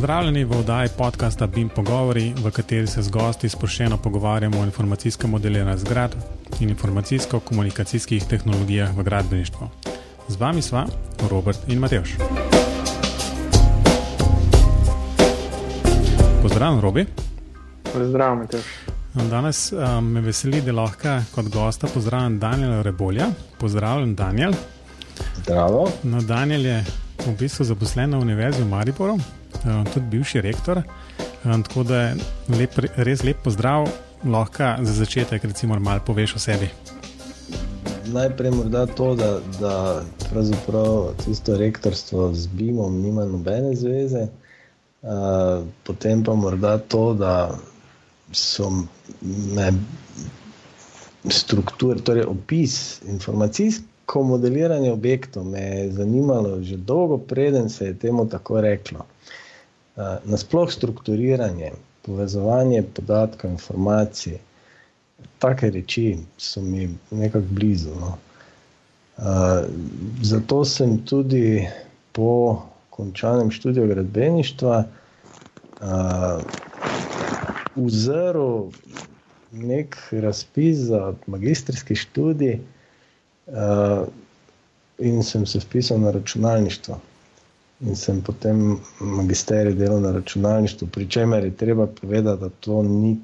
Pozdravljeni v oddaji podcasta BIM Pogovori, v kateri se z gosti sproščeno pogovarjamo o informacijskem modeliranju zgrad in informacijsko-komunikacijskih tehnologijah v gradbeništvu. Z vami sva Robert in Mateoš. Pozdravljen, Robi. Pozdrav, Mateoš. Danes um, me veseli, da lahko kot gosta pozdravim Daniela Rebolja. Pozdravljen, Daniel. Zdravo. No, Daniel je v bistvu zaposlen na Univerzi v Mariboru, tudi bivši rektor. Um, tako da je lep, res lep pozdrav, lahko za začetek, recimo, malo poveš o sebi. Najprej morda to, da, da pravzaprav tisto rektorstvo z BIM-om nima nobene zveze, uh, potem pa morda to, da so me strukture, torej opis, informacijsko modeliranje objektov me je zanimalo že dolgo, preden se je temu tako reklo. Uh, nasploh strukturiranje, povezovanje podatkov, informacij, take reči so mi nekako blizu. No. Uh, zato sem tudi po končanem študiju gradbeništva uh, vzrl nek razpis za magistrski študij in sem se spisal na računalništvo. In sem potem magisterij delal na računalništvu, pri čemer je treba povedati, da to ni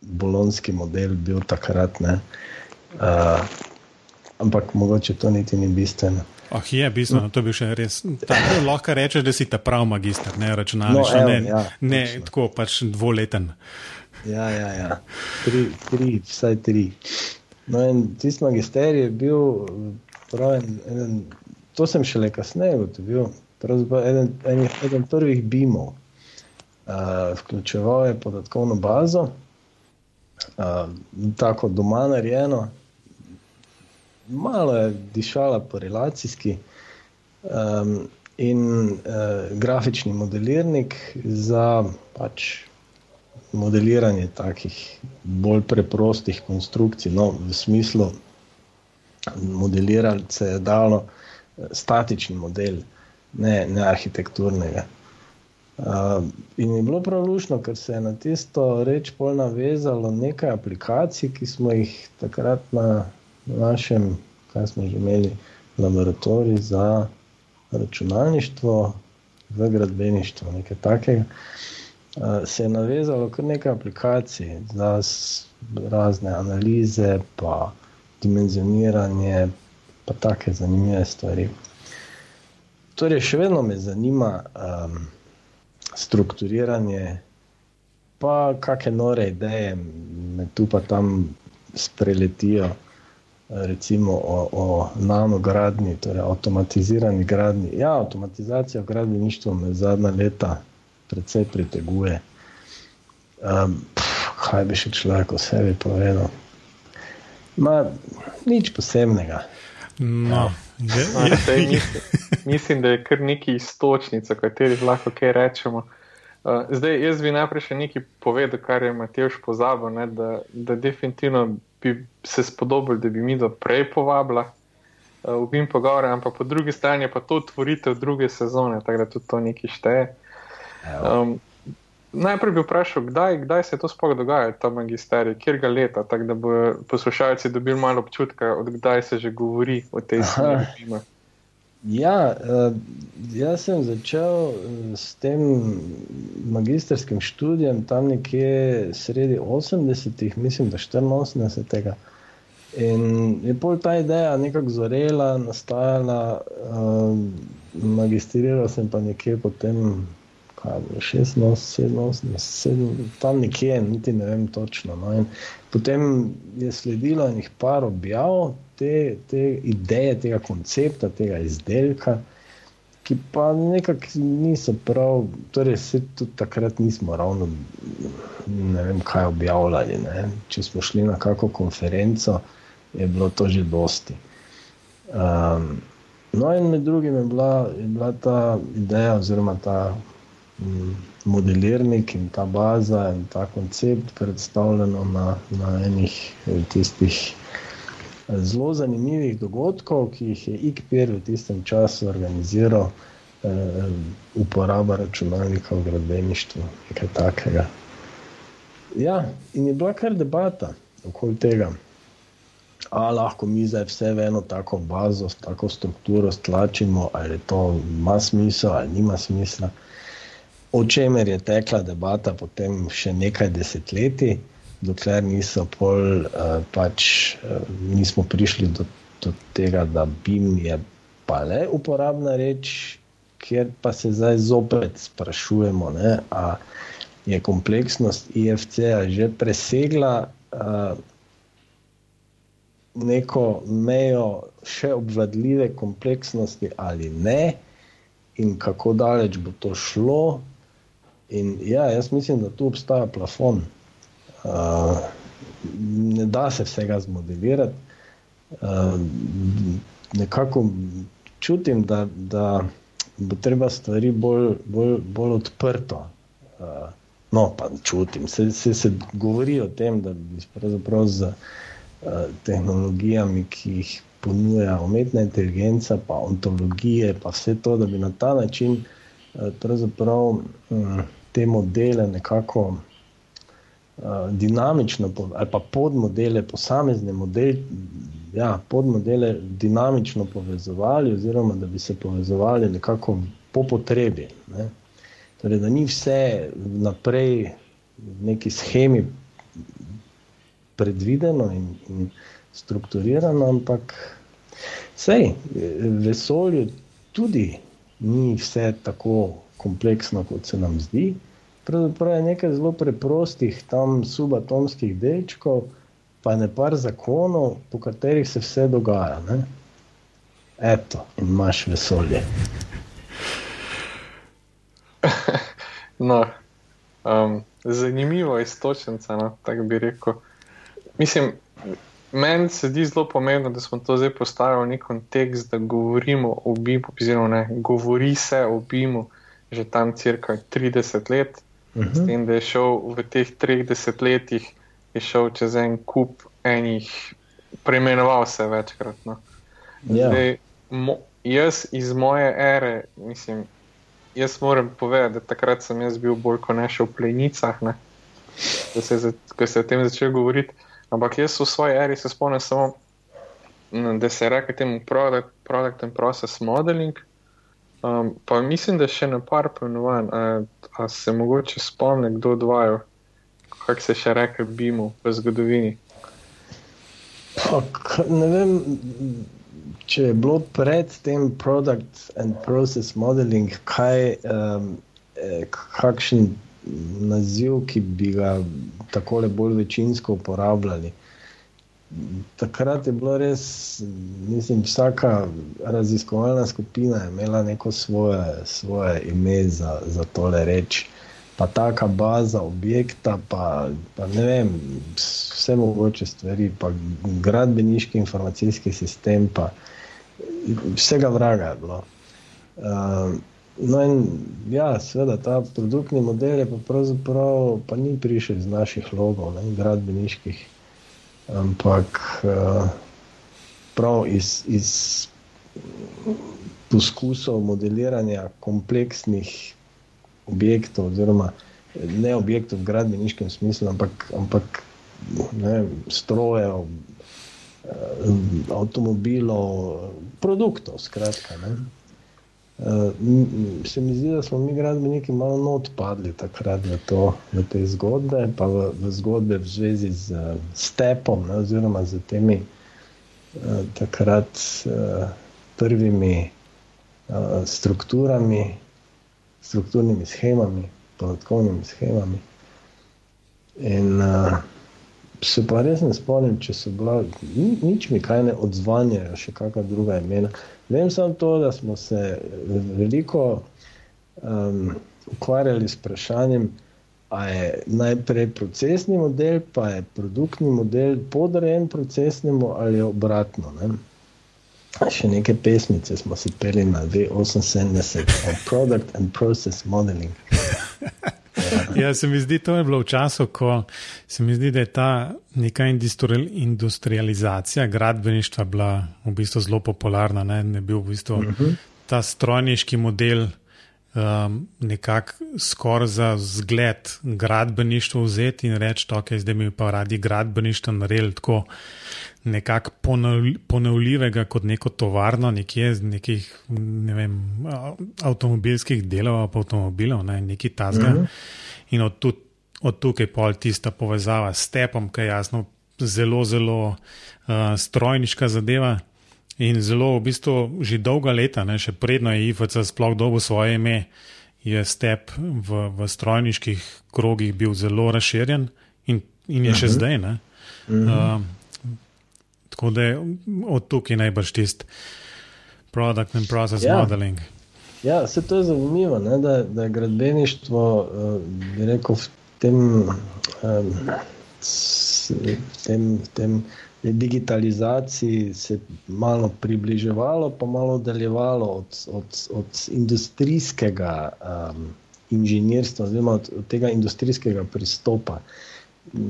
bolonski model bil takrat. Uh, ampak mogoče to niti ni bistveno. Oh, je bistveno, to bi še res. Tako, lahko rečeš, da si ta prav magister, ne računalništvo, No, ne, evo, ja, ne točno. tako pač dvoleten. Ja, ja, ja. Tri, tri, vsaj tri. No, in tisti magisterij je bil, prav, en, en, to sem šele kasneje ugotovil, eden, eden, eden prvih BIM-ov. Uh, vključeval je podatkovno bazo, uh, tako doma narejeno, malo je dišala po relacijski. Um, in uh, grafični modelirnik za pač modeliranje takih bolj preprostih konstrukcij. No, v smislu, modelirati se je dalo eh, statični model, ne, ne arhitekturnega. Uh, in je bilo prav lušno, ker se je na tisto reč pol navezalo nekaj aplikacij, ki smo jih takrat na našem, kaj smo že imeli, laboratoriju za računalništvo v gradbeništvu, nekaj takega. Uh, se je navezalo kar nekaj aplikacij za razne analize, pa dimenzioniranje, pa take zanimive stvari. Torej, še vedno me zanima um, strukturiranje, pa kakšne nore ideje me tu pa tam spreletijo, recimo o, o nanogradni, torej avtomatizirani gradni. Ja, avtomatizacija v gradbeništvu me zadnja leta precej priteguje. Um, pf, kaj bi še človek o sebi povedal? Ma, nič posebnega. No, je, No, je, saj mislim, mislim, da je kar nekaj istočnic, o katerih lahko kaj rečemo. Uh, zdaj, jaz bi najprej še nekaj povedal, kar je Matejš pozabil, ne, da, da definitivno bi se spodobili, da bi mi do prej povabila uh, v BIM pogovore, ampak po drugi strani je pa to otvoritev druge sezone, tako da tudi to nekaj šteje. Um, najprej bi vprašal, kdaj, kdaj se to sploh dogajalo, ta magisterij, kjer ga leta, tako da bo poslušalci dobili malo občutka, od kdaj se že govori o tej. BIM-a. Ja, uh, jaz sem začel eh, s tem magistrskim študijem tam nekje sredi 80-ih, mislim, da 84. In je pol ta ideja nekako zorela, nastajala, uh, magistriral sem pa nekje potem, kaj je bilo, 86, 87, tam nekje, niti ne vem točno. No. In potem je sledilo enih par objav te, te ideje, tega koncepta, tega izdelka, ki pa nekako niso prav, torej se tudi takrat nismo ravno ne vem, kaj objavljali. Ne. Če smo šli na kakšno konferenco, je bilo to že dosti. Um, no, in med drugim je bila, je bila ta ideja, oziroma ta modelirnik in ta baza in ta koncept predstavljeno na, na enih eh, tistih eh, zelo zanimivih dogodkov, ki jih je IKPR v tistem času organiziral uh, uporaba računalnika v gradbeništvu, nekaj takega. Ja, in je bila kar debata okoli tega, ali lahko mi zdaj vse v eno tako bazo, tako strukturo stlačimo, ali to ima smisel ali nima smisla. O čemer je tekla debata potem še nekaj desetletij, dokler niso pol, uh, pač uh, nismo prišli do, do tega, da BIM je pa le uporabna reč, kjer pa se zdaj zopet sprašujemo, ne, a je kompleksnost IFC-a že presegla uh, neko mejo še obvladljive kompleksnosti ali ne, in kako daleč bo to šlo. In ja, jaz mislim, da tu obstaja plafon. Uh, ne da se vsega zmodelirati. Uh, nekako čutim, da, da bo treba stvari bolj, bolj, bolj odprto. Uh, no, pa čutim, se, se, se govori o tem, da bi pravzaprav z uh, tehnologijami, ki jih ponuja umetna inteligenca, pa ontologije, pa vse to, da bi na ta način uh, pravzaprav um, te modele nekako. Dinamično, ali pa podmodele, posamezne modele, ja, podmodele dinamično povezovali, oziroma da bi se povezovali nekako po potrebi. Ne. Torej, da ni vse naprej v neki schemi predvideno in, in strukturirano, ampak vsej vesolje tudi ni vse tako kompleksno, kot se nam zdi. Pravzaprav je nekaj zelo preprostih, tam subatomskih delčkov pa ne par zakonov, po katerih se vse dogaja. Ne? Eto, in imaš vesolje. no, um, zanimivo je istočnica, no, tako bi rekel. Mislim, meni se zdi zelo pomembno, da smo to zdaj postavili v nek kontekst, da govorimo o BIM-u, oziroma ne, govori se o BIM-u že tam cirka 30 let, uh -huh. s tem, da je šel v teh 30 letih je šel čez en kup enih, preimenoval se večkrat. No. Ja. Zdaj, mo, jaz iz moje ere, mislim, jaz moram povedati, da takrat sem jaz bil bolj kot ne še v plenicah, ne, da se je, ko se je o tem začel govoriti. Ampak jaz v svoji eri se spomnim samo, da se je rekel temu product, product and process modeling. Um, pa mislim, da še ne par pomenovanj, a se mogoče spomni, kdo dvajo kako se še reče, BIM-u v zgodovini. Ok, ne vem, če je bilo pred tem product and process modeling, kaj, um, kakšen naziv, ki bi ga tako bolj večinsko uporabljali. Takrat je bilo res, mislim, vsaka raziskovalna skupina imela neko svoje, svoje ime za, za tole reči pa taka baza objekta, pa, pa ne vem, vse mogoče stvari, pa gradbeniški informacijski sistem, pa vsega vraga je bilo. Uh, no, in ja, seveda ta produktni model je pa pravzaprav pa ni prišel iz naših logov, ne, gradbeniških, ampak uh, prav iz. iz Poskusov modeliranja kompleksnih objektov, oziroma ne objektov v gradbeniškem smislu, ampak, ampak ne, strojev, eh, avtomobilov, produktov. Skratka, Uh, se mi zdi, da smo mi gradbeniki malo odpadli takrat v, to, v te zgodbe, pa v, v zgodbe v zvezi z uh, stepom, ne, oziroma z temi uh, takrat uh, prvimi uh, strukturami, strukturnimi schemami, podatkovnimi schemami. In uh, se pa res ne spomnim, če so bila, ni, nič mi kaj ne odzvanjajo, še kakšna druga imena. Vem samo to, da smo se veliko um, ukvarjali s vprašanjem, ali je najprej procesni model, pa je produktni model podrejen procesnemu ali obratno. Ne? Še neke pesmice smo si peli na V78, Product and Process Modeling. ja, se mi zdi, to je bilo v času, ko se mi zdi, da je ta neka industrializacija gradbeništva bila v bistvu zelo popularna. Ne, ne bil v bistvu uh mhm. -huh. ta strojniški model um, nekako skoraj za zgled gradbeništva vzeti in reči, da okay, zdaj mi pa radi gradbeništvo naredili tako nekako ponovljivega kot neko tovarno, nekje z nekih ne vem, avtomobilskih delov, pa avtomobilov, ne, neki tasga. Mm -hmm. In od, tud, od tukaj pol tista povezava s stepom, ki je jasno zelo, zelo uh, strojniška zadeva. In zelo, v bistvu, že dolga leta, ne, še predno je IFC sploh dobil svoje ime, je step v, v strojniških krogih bil zelo razširjen in, in je uh -huh. še mhm. zdaj. Uh -huh. uh, Tako da je od tukaj najbrž tisti product and process ja. modeling. Ja, se to je zanimivo, ne, da, da je gradbeništvo, uh, bi rekel, v tem, um, tem, tem digitalizaciji se malo približevalo, pa malo oddaljevalo od, od, od industrijskega um, inženirstva, oziroma od, od tega industrijskega pristopa.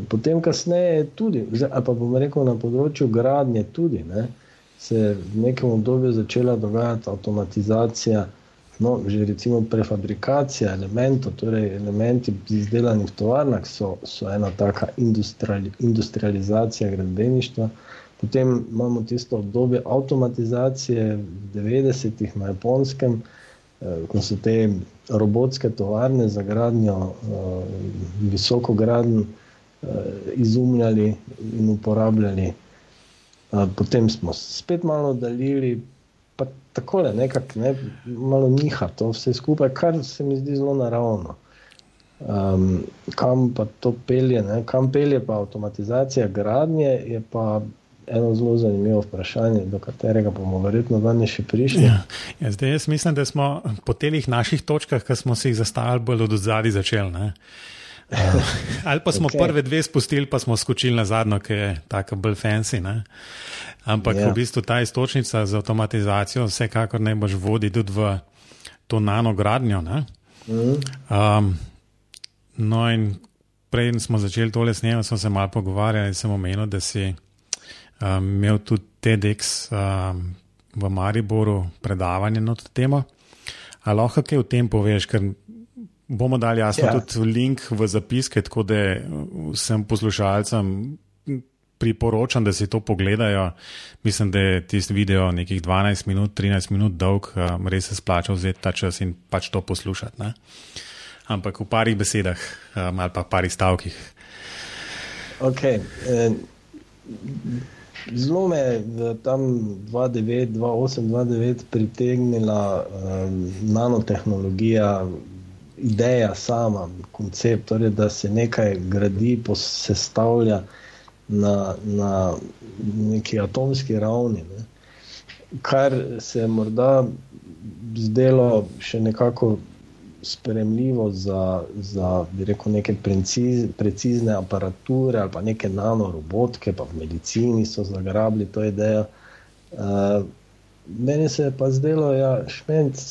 Potem, kasneje, tudi, ali pa bomo rekel na področju gradnje, tudi ne, se je v nekem obdobju začela dogajati avtomatizacija, no, že recimo prefabrikacija elementov, torej elementi izdelanih v tovarnah, so, so ena taka industriali, industrializacija gradbeništva. Potem imamo tisto obdobje avtomatizacije v 90-ih na japonskem, eh, ko so te robotske tovarne za gradnjo eh, visokogradnjo. Eh, izumljali in uporabljali. Potem smo spet malo oddaljili, tako je nekako, ne, malo niha to vse skupaj, kar se mi zdi zelo naravno. Um, kam pa to pelje, ne? kam pelje pa avtomatizacija gradnje, je pa eno zelo zanimivo vprašanje, do katerega bomo verjetno danes še prišli. Ja. Ja, zdaj, jaz mislim, da smo po teh naših točkah, ki smo si jih zastavili, bolj od zadaj začeli. Ali pa smo okay. prve dve spustili, pa smo skočili na zadnjo, ki je tako bolj fancy. Ne? Ampak yeah. v ja. bistvu ta istočnica z avtomatizacijo vsekakor ne boš vodi tudi v to nanogradnjo. Mm. Um, no, in prej smo začeli tole snemati, smo se malo pogovarjali in sem omenil, da si um, imel tudi TEDx um, v Mariboru predavanje na to temo. Ali lahko kaj o tem poveš, ker Bomo dali jasno ja. tudi link v zapiske, tako da vsem poslušalcem priporočam, da si to pogledajo. Mislim, da je tisti video nekih 12 minut, 13 minut dolg, um, res se splača vzeti ta čas in pač to poslušati. Ne? Ampak v parih besedah um, ali pa parih stavkih. Okay. Eh, zelo me je tam 2009, 2008, 2009 pritegnila um, nanotehnologija ideja sama, koncept, torej, da se nekaj gradi, sestavlja na, na neki atomski ravni. Ne. Kar se je morda zdelo še nekako sprejemljivo za, za rekel, neke preciz, precizne aparature ali pa neke nanorobotke, pa v medicini so zagrabili to idejo. Uh, meni se je pa zdelo, da ja, je šment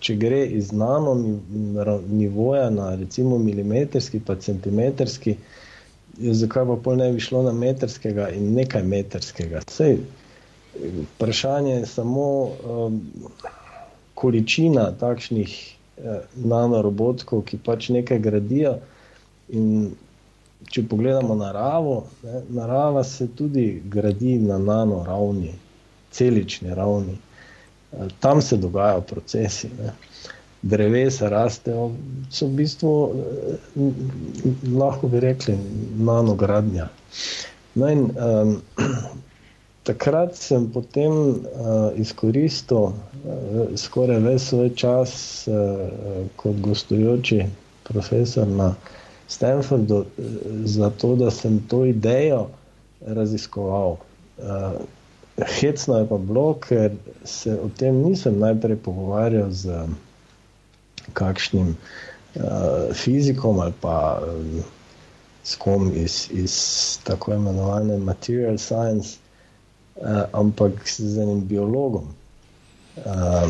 če gre iz nano nivoja na recimo milimetrski, pa centimetrski, zakaj pa pol ne bi šlo na metrskega in nekaj metrskega. Sej, vprašanje je samo um, količina takšnih eh, nanorobotkov, ki pač nekaj gradijo. In če pogledamo naravo, ne, narava se tudi gradi na nano ravni, celični ravni tam se dogajajo procesi. Ne. Drevesa rastejo, so v bistvu, eh, lahko bi rekli, nanogradnja. No in, um, takrat sem potem uh, izkoristil uh, skoraj ves svoj čas uh, kot gostujoči profesor na Stanfordu, uh, zato da sem to idejo raziskoval. Uh, Hecno je pa bilo, ker se o tem nisem najprej pogovarjal z kakšnim uh, fizikom ali pa um, s kom iz, iz tako imenovane material science, uh, ampak z enim biologom. Uh,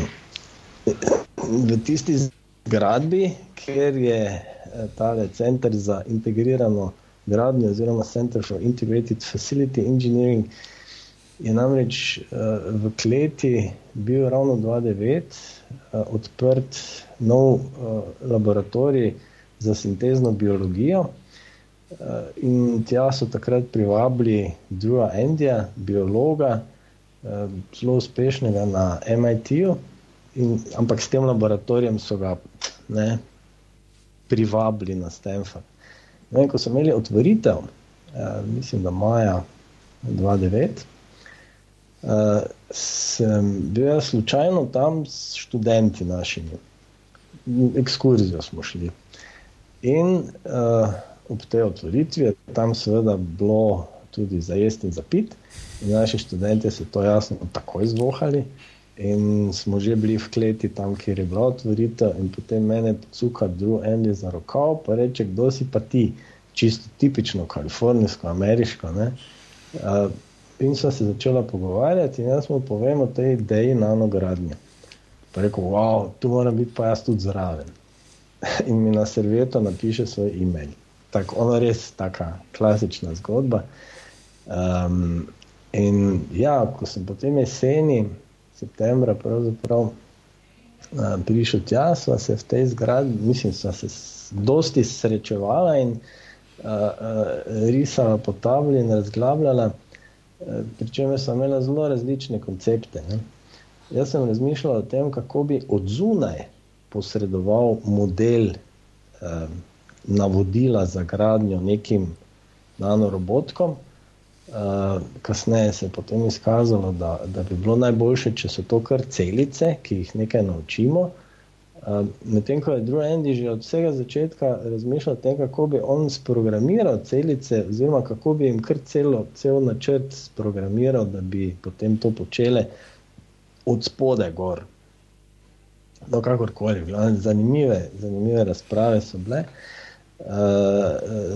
v tisti zgradbi, kjer je tale center za integrirano gradnjo oziroma Center for Integrated Facility Engineering, uh, je namreč uh, v kleti bil ravno 2009 uh, odprt nov uh, laboratorij za sintezno biologijo. Uh, in tja so takrat privabili Drewa Endija, biologa, uh, zelo uspešnega na MIT-ju, ampak s tem laboratorijem so ga ne, privabili na Stanford. No, ko so imeli otvoritev, uh, mislim, da maja 2009. Uh, sem bil slučajno tam s študenti našimi, ekskurzijo smo šli. In uh, ob tej otvoritvi je tam seveda bilo tudi za jesti in za pit, in naši študenti so to jasno takoj zvohali. In smo že bili v kleti tam, kjer je bila otvoritev, in potem mene cuka drug en za rokav, pa reče, kdo si pa ti, čisto tipično kalifornijsko, ameriško. Uh, in so se začela pogovarjati, in jaz mu povem o tej ideji nanogradnje. Pa rekel, wow, tu mora biti pa jaz tudi zraven. in mi na servieto napiše svoj e-mail. Tako, ono res taka klasična zgodba. Um, in ja, ko sem potem jeseni, septembra, pravzaprav uh, prišel tja, sva se v tej zgradbi, mislim, sva se dosti srečevala in uh, uh, risala po tabli in razglabljala. Pri čemer sem imela zelo različne koncepte. Ne. Jaz sem razmišljala o tem, kako bi od zunaj posredoval model eh, navodila za gradnjo nekim nanorobotkom. Eh, kasneje se je potem izkazalo, da, da bi bilo najboljše, če so to kar celice, ki jih nekaj naučimo. Medtem ko je drugi Andy že od vsega začetka razmišljal o tem, kako bi on sprogramiral celice, oziroma kako bi jim kar celo, cel načrt sprogramiral, da bi potem to počele od spode gor. No, kakorkoli, zanimive, zanimive razprave so bile. Uh,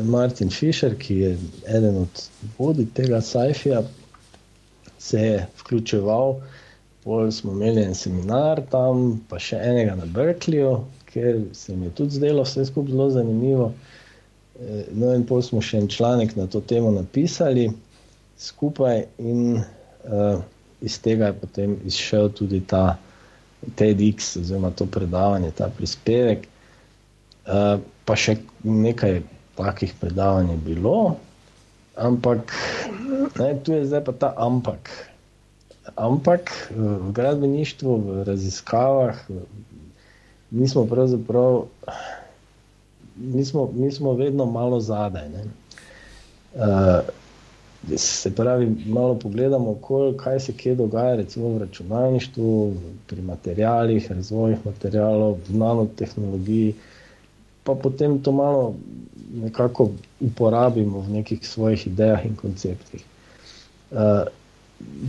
Martin Fischer, ki je eden od vodij tega Sajfija, se je vključeval uh, Pol smo imeli en seminar tam, pa še enega na Berkeleyju, ker se mi je tudi zdelo vse skupaj zelo zanimivo. Eh, no, in pol smo še en članek na to temo napisali skupaj, in uh, iz tega je potem izšel tudi ta TEDx, oziroma to predavanje, ta prispevek. Uh, pa še nekaj takih predavanj je bilo, ampak ne, tu je zdaj pa ta ampak. Ampak v gradbeništvu, v raziskavah, mi smo pravzaprav, mi smo, mi smo vedno malo zadaj. Uh, se pravi, malo pogledamo, kol, kaj se kje dogaja, recimo v računalništvu, pri materialih, razvojih materialov, v nanotehnologiji, pa potem to malo nekako uporabimo v nekih svojih idejah in konceptih. Uh,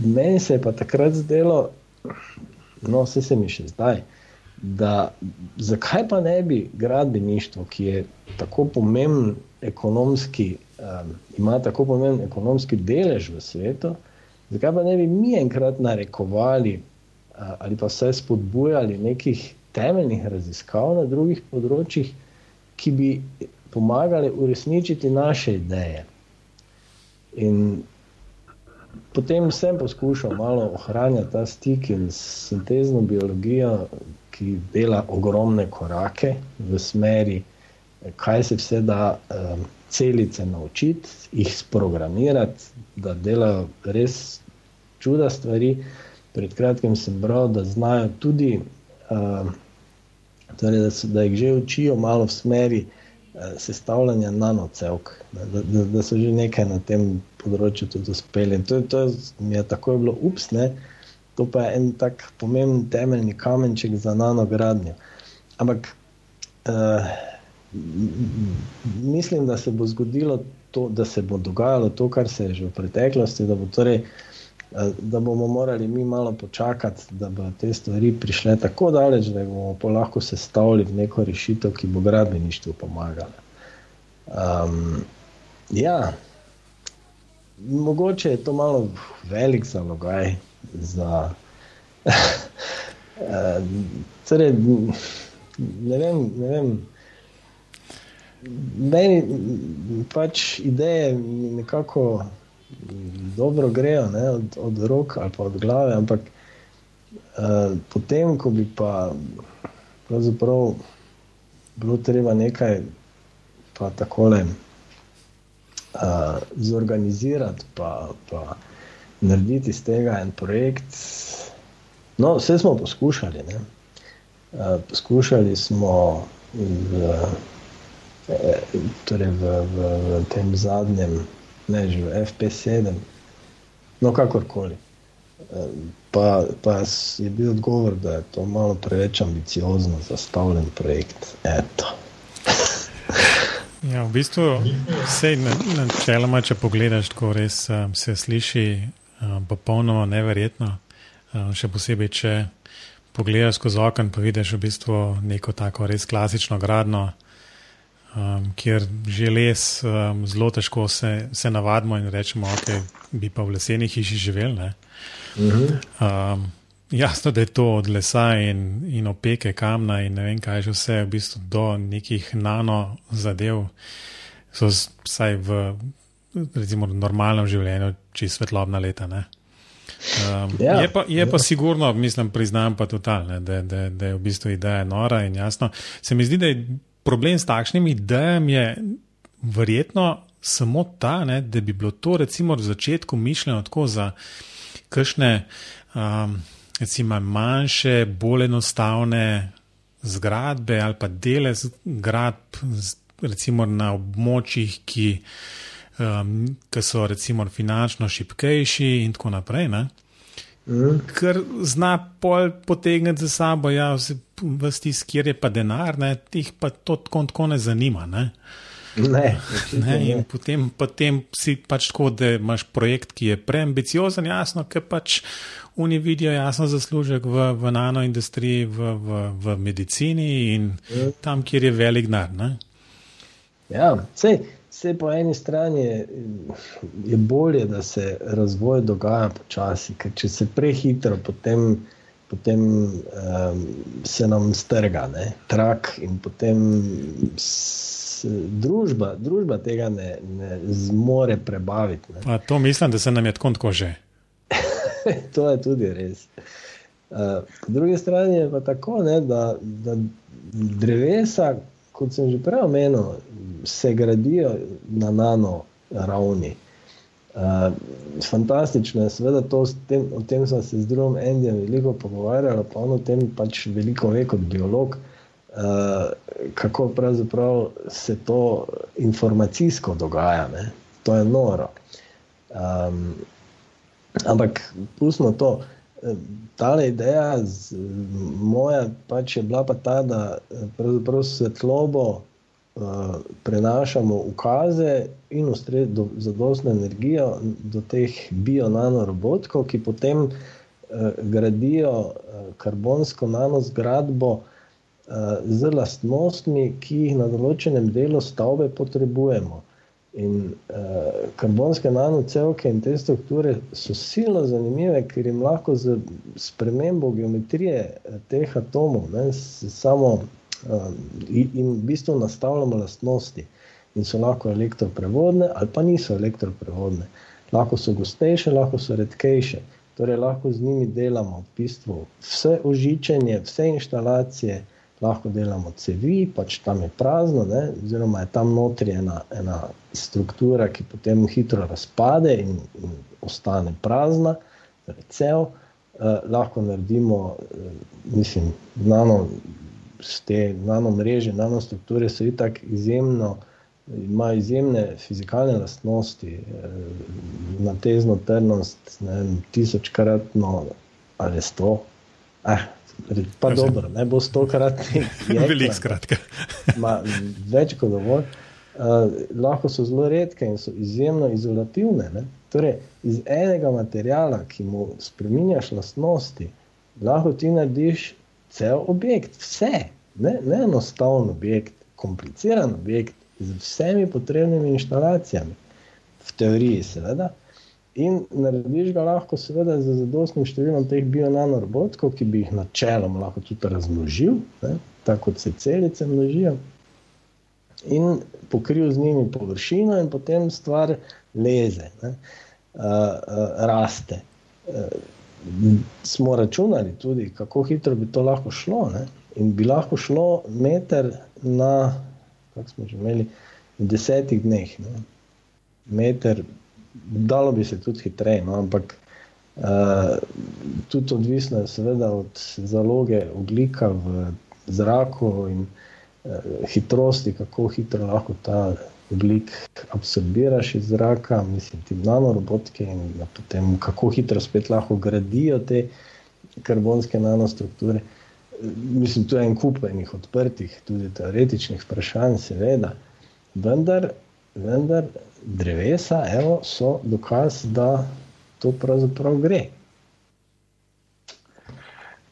meni se je pa takrat zdelo, no, vse se mi še zdaj, da zakaj pa ne bi gradbeništvo, ki je tako pomemben ekonomski, um, ima tako pomemben ekonomski delež v svetu, zakaj pa ne bi mi enkrat narekovali uh, ali pa vse spodbujali nekih temeljnih raziskav na drugih področjih, ki bi pomagali uresničiti naše ideje. In potem sem poskušal malo ohranjati ta stik in sintezno biologijo, ki dela ogromne korake v smeri, kaj se vse da um, celice naučiti, jih sprogramirati, da delajo res čuda stvari. Pred kratkim sem bral, da znajo tudi, um, torej, da, so, da jih že učijo malo v smeri sestavljanja nanocevk, da, da, da so že nekaj na tem področju tudi uspeli. To, to je tako je bilo upsne, to pa je en tak pomemben temeljni kamenček za nanogradnjo. Ampak uh, mislim, da se bo zgodilo to, da se bo dogajalo to, kar se je že v preteklosti, da, bo torej, uh, da bomo morali mi malo počakati, da bo te stvari prišle tako daleč, da bomo lahko sestavili v neko rešitev, ki bo gradbeništvu pomagala. Um, ja, mogoče je to malo velik zalogaj za. torej, ne vem, ne vem. Meni pač ideje nekako dobro grejo ne, od, od rok ali pa od glave, ampak uh, potem, ko bi pa pravzaprav bilo treba nekaj pa takole uh, zorganizirati, pa, pa narediti iz tega en projekt. No, vse smo poskušali. Uh, poskušali smo v, torej v, v, v tem zadnjem, ne že v FP7, no kakorkoli. Pa, pa je bil odgovor, da je to malo preveč ambiciozno zastavljen projekt. Eto. Ja, v bistvu vse načeloma, če pogledaš, tako res um, se sliši um, popolnoma neverjetno. Um, še posebej, če pogledaš skozi okno, pa vidiš v bistvu neko tako res klasično gradno, um, kjer že les um, zelo težko se, se navadimo in rečemo, ok, bi pa v leseni hiši živel. Um, jasno, da je to od lesa in, in opeke kamna in ne vem kaj že vse, v bistvu do nekih nano zadev, so vsaj v recimo, normalnem življenju čisto svetlobna leta. Um, ja, je pa, je ja. pa sigurno, mislim, priznam pa totalno, da, da, da je v bistvu ideja nora in jasno. Se mi zdi, da je problem s takšnimi idejami verjetno samo ta, ne, da bi bilo to recimo v začetku mišljeno tako za kakšne. Um, recimo, manjše, bolj enostavne zgradbe ali pa dele zgradb, recimo na območjih, ki, um, ki so recimo finančno šipkejši in tako naprej. Ne? Mm. Ker zna pol potegniti za sabo, ja, vse tisti, kjer je pa denar, ne, tih pa to tako ne zanima. Ne? Ne, ne, in ne. Potem, potem si pač tako, da imaš projekt, ki je preambiciozen, jasno, ker pač oni vidijo jasno zaslužek v, v nanoindustriji, v, v, v medicini in ja. tam, kjer je velik denar. Ja, vse, vse po eni strani je, je bolje, da se razvoj dogaja počasi, ker če se prehitro, potem, potem um, se nam strga ne, trak in potem. Družba, družba tega ne, ne zmore prebaviti. To mislim, da se nam je tako že. to je tudi res. Uh, po drugi strani je pa tako, ne, da, da drevesa, kot sem že prej omenil, se gradijo na nano ravni. Uh, fantastično je, seveda, to, tem, o tem sem se z drugim Endijem veliko pogovarjal, pa on o tem pač veliko ve kot biolog, uh, kako pravzaprav se to informacijsko dogaja. Ne? To je noro. Um, Ampak pustimo to. Ta ideja, z, moja, pač je bila pa ta, da e, pravzaprav svetlobo uh, prenašamo ukaze in ustrezajo zadostno energijo do teh bio-nanorobotkov, ki potem uh, gradijo uh, karbonsko nanozgradbo uh, z lastnostmi, ki jih na določenem delu stavbe potrebujemo. In uh, karbonske nanocevke in te strukture so zelo zanimive, ker jim lahko z spremembo geometrije eh, teh atomov ne, samo uh, in v bistvu nastavljamo lastnosti. In so lahko elektroprevodne, ali pa niso elektroprevodne. Lahko so gostejše, lahko so redkejše. Torej, lahko z njimi delamo v bistvu vse ožičenje, vse inštalacije lahko delamo cevi, pač tam je prazno, ne? oziroma je tam notri ena, ena struktura, ki potem hitro razpade in, in ostane prazna, torej cel. Eh, lahko naredimo, eh, mislim, nano, te nano mreže, nano strukture so itak izjemno. Ima izjemne fizikalne lastnosti, eh, na tezno trdnost, ne vem, tisočkratno ali sto. Eh, Pa Kaj dobro, ne bo stokrat. Veliko skratka. več kot dovolj. Uh, lahko so zelo redke in so izjemno izolativne. Ne? Torej, iz enega materijala, ki mu spremenjaš lastnosti, lahko ti narediš cel objekt, vse, ne, ne enostaven objekt, kompliciran objekt z vsemi potrebnimi inštalacijami. V teoriji, seveda. In narediš ga lahko, seveda, z zadostnim številom teh bionanorobotkov, ki bi jih načeloma lahko tudi razmnožil, ne, tako kot se celice množijo, in pokril z njimi površino, in potem stvar leze. Ne. uh, raste. Uh, smo računali tudi, kako hitro bi to lahko šlo. Ne? In bi lahko šlo meter na, kako smo že imeli, desetih dneh. Ne? Meter, dalo bi se tudi hitreje, no? ampak uh, tudi odvisno je seveda od zaloge oglika v zraku in uh, hitrosti, kako hitro lahko ta oglik absorbiraš iz zraka, mislim, ti nanorobotke in potem kako hitro spet lahko gradijo te karbonske nanostrukture. Mislim, tu je en kup enih odprtih, tudi teoretičnih vprašanj, seveda, vendar, vendar drevesa evo, so dokaz, da to pravzaprav gre.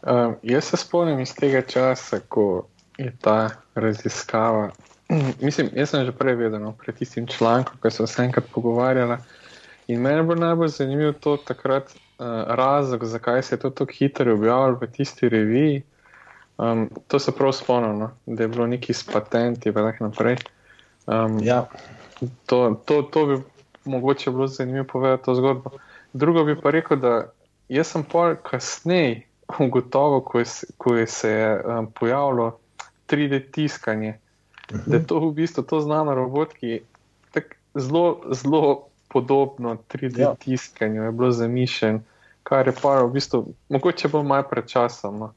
Um, jaz se spomnim iz tega časa, ko je ta raziskava Mislim, jaz sem že prej vedel, no, pred tistim člankom, ki so se enkrat pogovarjali. In meni je bilo najbolj zanimivo to takrat uh, razlog, zakaj se je to tako hitro objavilo v tisti reviji. Um, to se prav spomnim, no, da je bilo neki s patenti in tako naprej. Um, ja. to, to, to bi mogoče bilo zanimivo povedati to zgodbo. Drugo bi pa rekel, da jaz sem pol kasneje ugotovil, ko, ko je se um, pojavilo 3D tiskanje da je to v bistvu to znano robotki, zelo, zelo podobno 3D ja. tiskanju, je bilo zamišljen, kar je pa v bistvu mogoče bolj malo pred časom. No.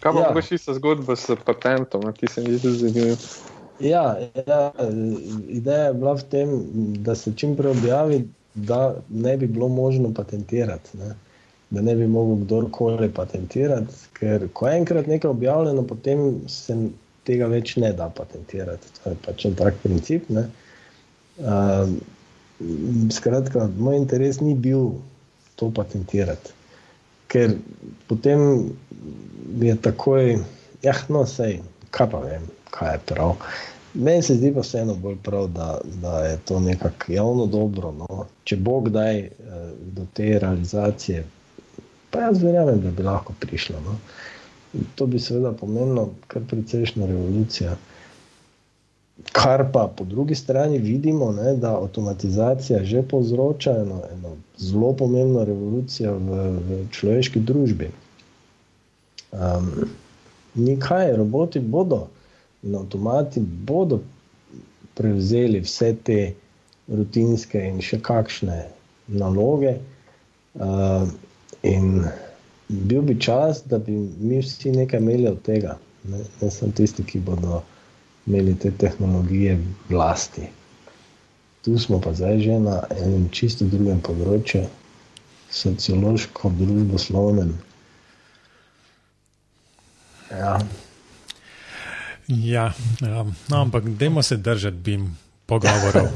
Kaj pa ja. mogoče ista zgodba s patentom, ki se mi zdi zanimiv? Ja, ja, ideja je bila v tem, da se čim prej objavi, da ne bi bilo možno patentirati. Ne? Da ne bi mogel kdorkoli patentirati, ker ko je enkrat nekaj objavljeno, potem se tega več ne da patentirati. To je pač en tak princip. Uh, skratka, moj interes ni bil to patentirati, ker potem je takoj, ja, no, sej, kaj pa vem, kaj je prav. Meni se zdi pa vseeno bolj prav, da, da je to nekako javno dobro. No. Če bo kdaj eh, do te realizacije, pa jaz verjamem, da bi lahko prišlo. No. To bi seveda pomenilo kar precejšno revolucijo. Kar pa po drugi strani vidimo, ne, da avtomatizacija že povzroča eno, eno zelo pomembno revolucijo v, v človeški družbi. Um, Nikaj, roboti bodo in avtomati bodo prevzeli vse te rutinske in še kakšne naloge. Uh, in bil bi čas, da bi mi vsi nekaj imeli od tega, ne, ne samo tisti, ki bodo imeli te tehnologije vlasti. Tu smo pa zdaj že na enem čisto drugem področju, sociološko, družboslovnem. Ja. Ja, um, no, ampak dajmo se držati, bi jim pogovorov.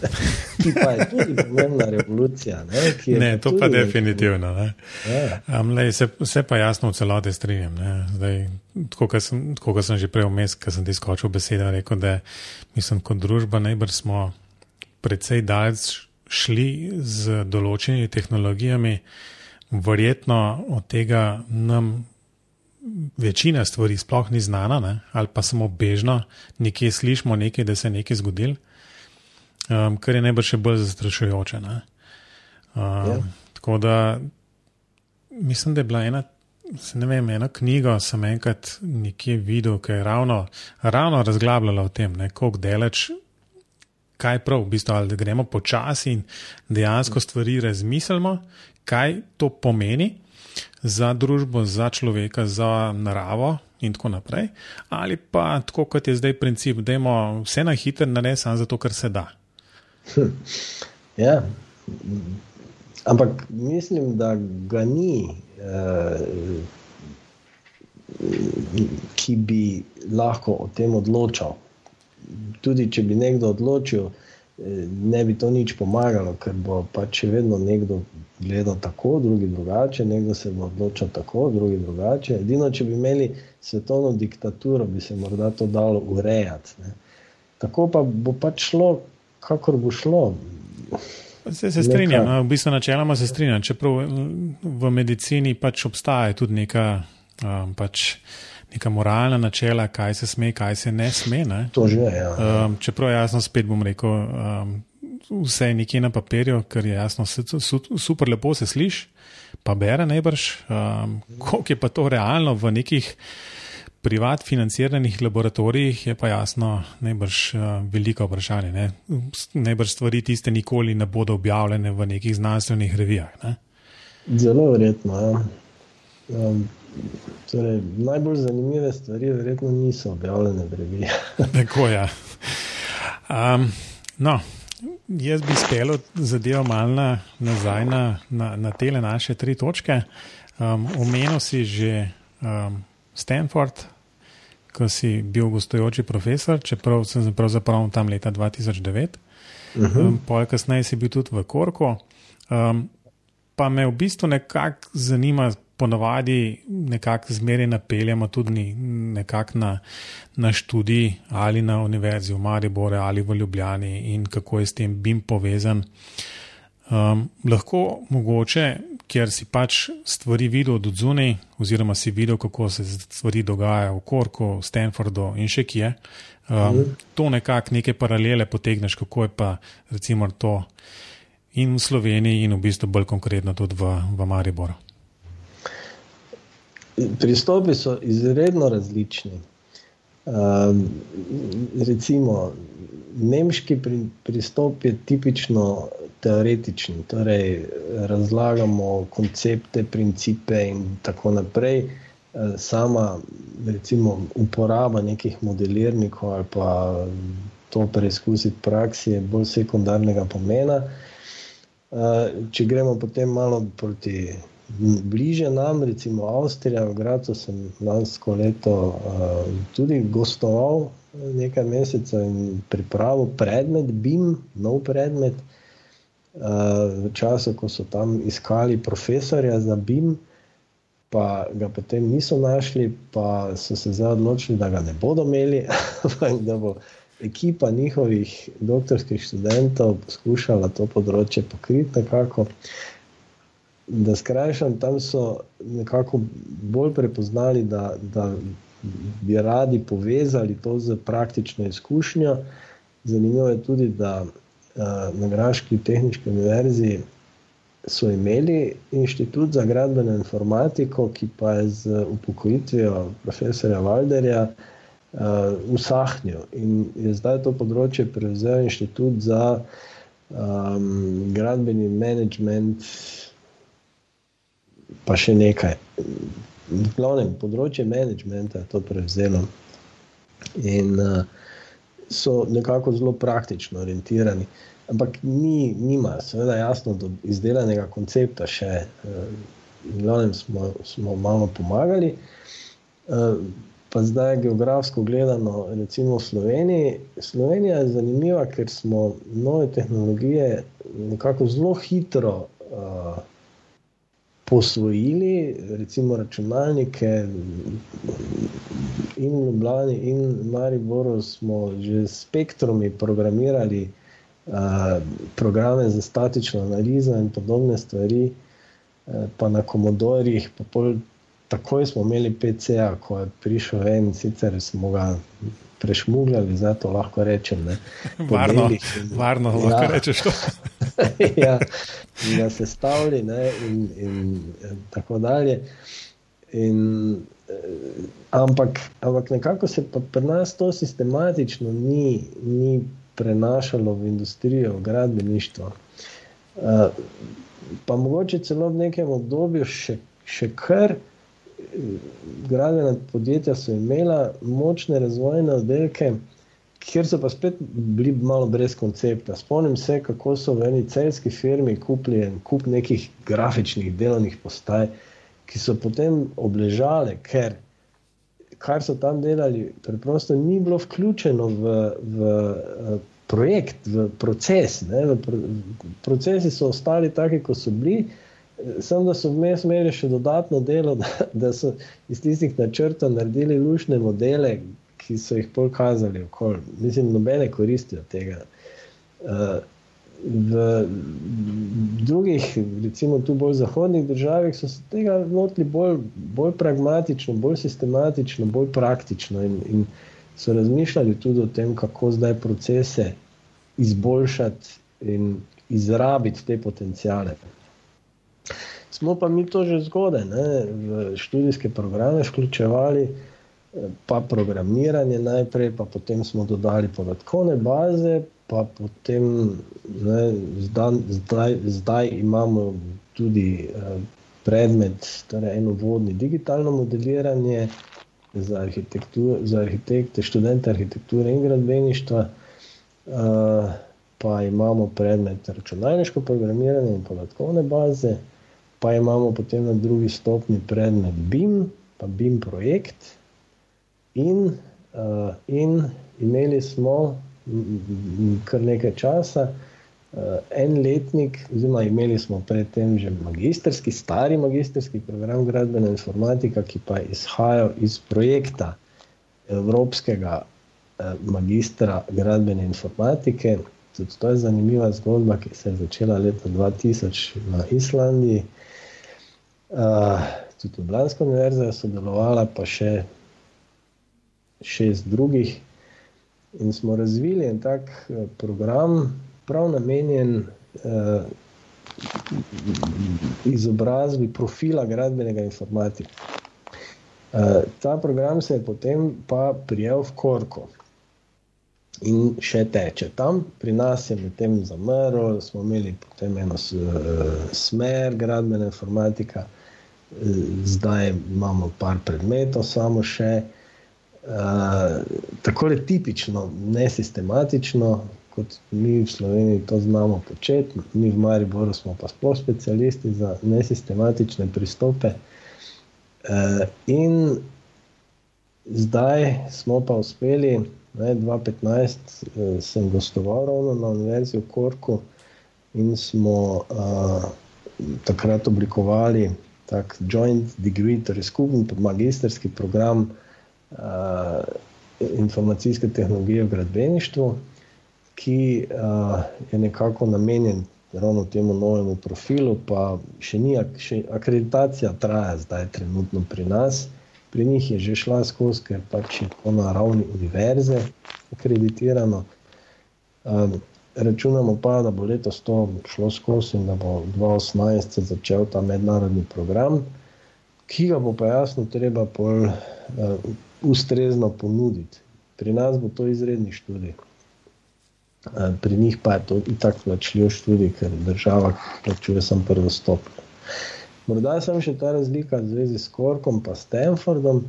Ki pa je tudi pomembna revolucija. Ne, ne to pa definitivno. Ja. Um, lej, se, se pa jasno v celoti strinjam. Tako kot sem že prej vmes, ko sem ti skočil besede, rekel, da mislim, kot družba najbrž smo precej daleč šli z določenimi tehnologijami, verjetno od tega nam. Večina stvari sploh ni znana, ne? ali pa samo bežno, nekje slišimo nekaj, da se je nekaj zgodilo um, kar je najbrž še bolj zastrašujoče. Um, ja. Tako da mislim, da je bila ena, ne vem, ena knjiga, sem enkrat nekje videl, ki je ravno, ravno razglabljala o tem, kako daleč. Kaj prav, v bistvu, ali da gremo počasi in dejansko stvari razmislimo, kaj to pomeni za družbo, za človeka, za naravo in tako naprej. Ali pa tako, kot je zdaj princip, da imamo vse na hitro, ne samo zato, ker se da. Ja. Ampak mislim, da ga ni, eh, ki bi lahko o tem odločal. Tudi če bi nekdo odločil, ne bi to nič pomagalo, ker bo pač vedno nekdo gledal tako, drugi drugače, nekdo se bo odločil tako, drugi drugače. Edino, če bi imeli svetovno diktaturo, bi se morda to dalo urejati. Ne. Tako pa bo pač šlo kakor bo šlo. Se, se strinjam, neka... No, v bistvu načeloma se strinjam. Čeprav v medicini pač obstaja tudi neka, um, pač neka moralna načela, kaj se sme, kaj se ne sme. Ne? To že je. Ja. Um, čeprav jasno spet bom rekel, um, vse nekje na papirju, ker je jasno, super lepo se sliši, pa bere najbrž. Um, koliko je pa to realno v nekih privat financiranih laboratorijih, je pa jasno najbrž uh, veliko vprašanje. Ne? Najbrž stvari tiste nikoli ne bodo objavljene v nekih znanstvenih revijah. Ne? Zelo verjetno. Ja. Um, torej, najbolj zanimive stvari verjetno niso objavljene v revijah. Tako je. Ja. Um, no, jaz bi spel zadevo malo na, nazaj na, na, na te naše tri točke. Um, omenil si že um, Stanford, ko si bil gostujoči profesor, čeprav sem pravzaprav tam leta 2009, uh -huh. um, pol kasneje si bil tudi v Korku. Um, pa me v bistvu nekako zanima, ponovadi nekako zmeraj napeljamo tudi nekako na, na študij ali na univerzi v Mariboru ali v Ljubljani in kako je s tem BIM povezan. Um, lahko mogoče, ker si pač stvari videl od zunaj, oziroma si videl, kako se stvari dogajajo v Korku, Stanfordu in še kje, um, mm. to nekako neke paralele potegneš, kako je pa recimo to in v Sloveniji, in v bistvu bolj konkretno tudi v, v Mariboru. Pristopi so izredno različni. Um, recimo, nemški pri, pristop je tipično teoretičen, torej razlagamo koncepte, principe in tako naprej. Uh, sama, recimo, uporaba nekih modelirnikov ali pa to preizkusiti v praksi je bolj sekundarnega pomena. Uh, če gremo potem malo proti bliže nam, recimo Avstrija, v Gracu sem lansko leto uh, tudi gostoval nekaj mesecev in pripravil predmet, BIM, nov predmet. Uh, v času, ko so tam iskali profesorja za BIM, pa ga potem niso našli, pa so se zdaj odločili, da ga ne bodo imeli, ampak da bo ekipa njihovih doktorskih študentov poskušala to področje pokriti nekako. Uh, da skrajšam, tam so nekako bolj prepoznali, da, da bi radi povezali to z praktično izkušnjo. Zanimivo je tudi, da uh, na Graški tehnički univerzi so imeli inštitut za gradbeno informatiko, ki pa je z upokojitvijo profesorja Valderja uh, usahnil in je zdaj to področje prevzel inštitut za um, gradbeni management pa še nekaj. V glavnem, področje menedžmenta je to prevzelo in uh, so nekako zelo praktično orientirani. Ampak ni, nima, seveda, jasno, do izdelanega koncepta še. Uh, v glavnem smo, smo malo pomagali. Uh, pa zdaj, geografsko gledano, recimo v Sloveniji. Slovenija je zanimiva, ker smo nove tehnologije nekako zelo hitro. Uh, posvojili, recimo računalnike in Ljubljani in Mariboru smo že s spektrumi programirali uh, programe za statično analizo in podobne stvari, uh, pa na komodorjih, pa pol, takoj smo imeli PC-a, ko je prišel ven, sicer smo ga prešmugljali, zdaj to lahko rečem. Varno, varno ja. lahko rečeš. ja, in ga sestavili, in, in tako dalje. In, eh, ampak, ampak nekako se pri nas to sistematično ni, ni prenašalo v industrijo, v gradbeništvo. Uh, pa mogoče celo v nekem obdobju še, še kar gradbena podjetja so imela močne razvojne oddelke, kjer so pa spet bili malo brez koncepta. Spomnim se, kako so v eni celski firmi kupili en kup nekih grafičnih delovnih postaj, ki so potem obležale, ker kar so tam delali, preprosto ni bilo vključeno v, v eh, projekt, v proces. Ne, v pro, procesi so ostali taki, kot so bili. Sem, da so vmes imeli še dodatno delo, da, da so iz tistih načrtov naredili lušne modele, ki so jih pokazali okoli. Mislim, nobene koristi od tega. Uh, v drugih, recimo tu bolj zahodnih državah, so se tega lotili bolj, bolj pragmatično, bolj sistematično, bolj praktično in, in so razmišljali tudi o tem, kako zdaj procese izboljšati in izrabiti te potencijale. Smo pa mi to že zgodaj v študijske programe vključevali, pa programiranje najprej, pa potem smo dodali podatkovne baze, pa potem ne, zdaj, zdaj, zdaj imamo tudi eh, predmet, torej eno vodni digitalno modeliranje za, za arhitekte, študente arhitekture in gradbeništva. Uh, pa imamo predmet računalniško programiranje in podatkovne baze, pa imamo potem na drugi stopni predmet BIM, pa BIM projekt. In, uh, in imeli smo kar nekaj časa, uh, en letnik, oziroma imeli smo predtem že magistrski, stari magistrski program gradbena informatika, ki pa je izhajal iz projekta Evropskega uh, magistra gradbene informatike. Tudi to je zanimiva zgodba, ki se je začela leta 2000 na Islandiji. Uh, tudi Ljubljanska univerza je sodelovala, pa še šest drugih. In smo razvili en tak uh, program, prav namenjen uh, izobrazbi profila gradbenega informatika. Uh, ta program se je potem pa prijel v Korko in še teče tam. Pri nas je medtem zamrl, smo imeli potem eno smer, gradbena informatika, zdaj imamo par predmetov, samo še. Uh, tako je tipično, nesistematično, kot mi v Sloveniji to znamo početi, mi v Mariboru smo pa sploh specialisti za nesistematične pristope. Uh, in zdaj smo pa uspeli, 2015 eh, sem gostoval ravno na Univerzi v Korku in smo uh, takrat oblikovali tak joint degree, torej skupen magistrski program uh, informacijske tehnologije v gradbeništvu, ki uh, je nekako namenjen ravno temu novemu profilu, pa še ni, še akreditacija traja zdaj trenutno pri nas. Pri njih je že šla skozi, ker pač je to na ravni univerze akreditirano. Um, računamo pa, da bo letos to šlo skozi in da bo 2018 se začel ta mednarodni program, ki ga bo pa jasno treba pol, uh, ustrezno ponuditi. Pri nas bo to izredni študij. Pri njih pa je to tako plačljiv študij, ker država plačuje samo prvo stopnjo. Morda sem še ta razlika v zvezi s Korkom in Stanfordom.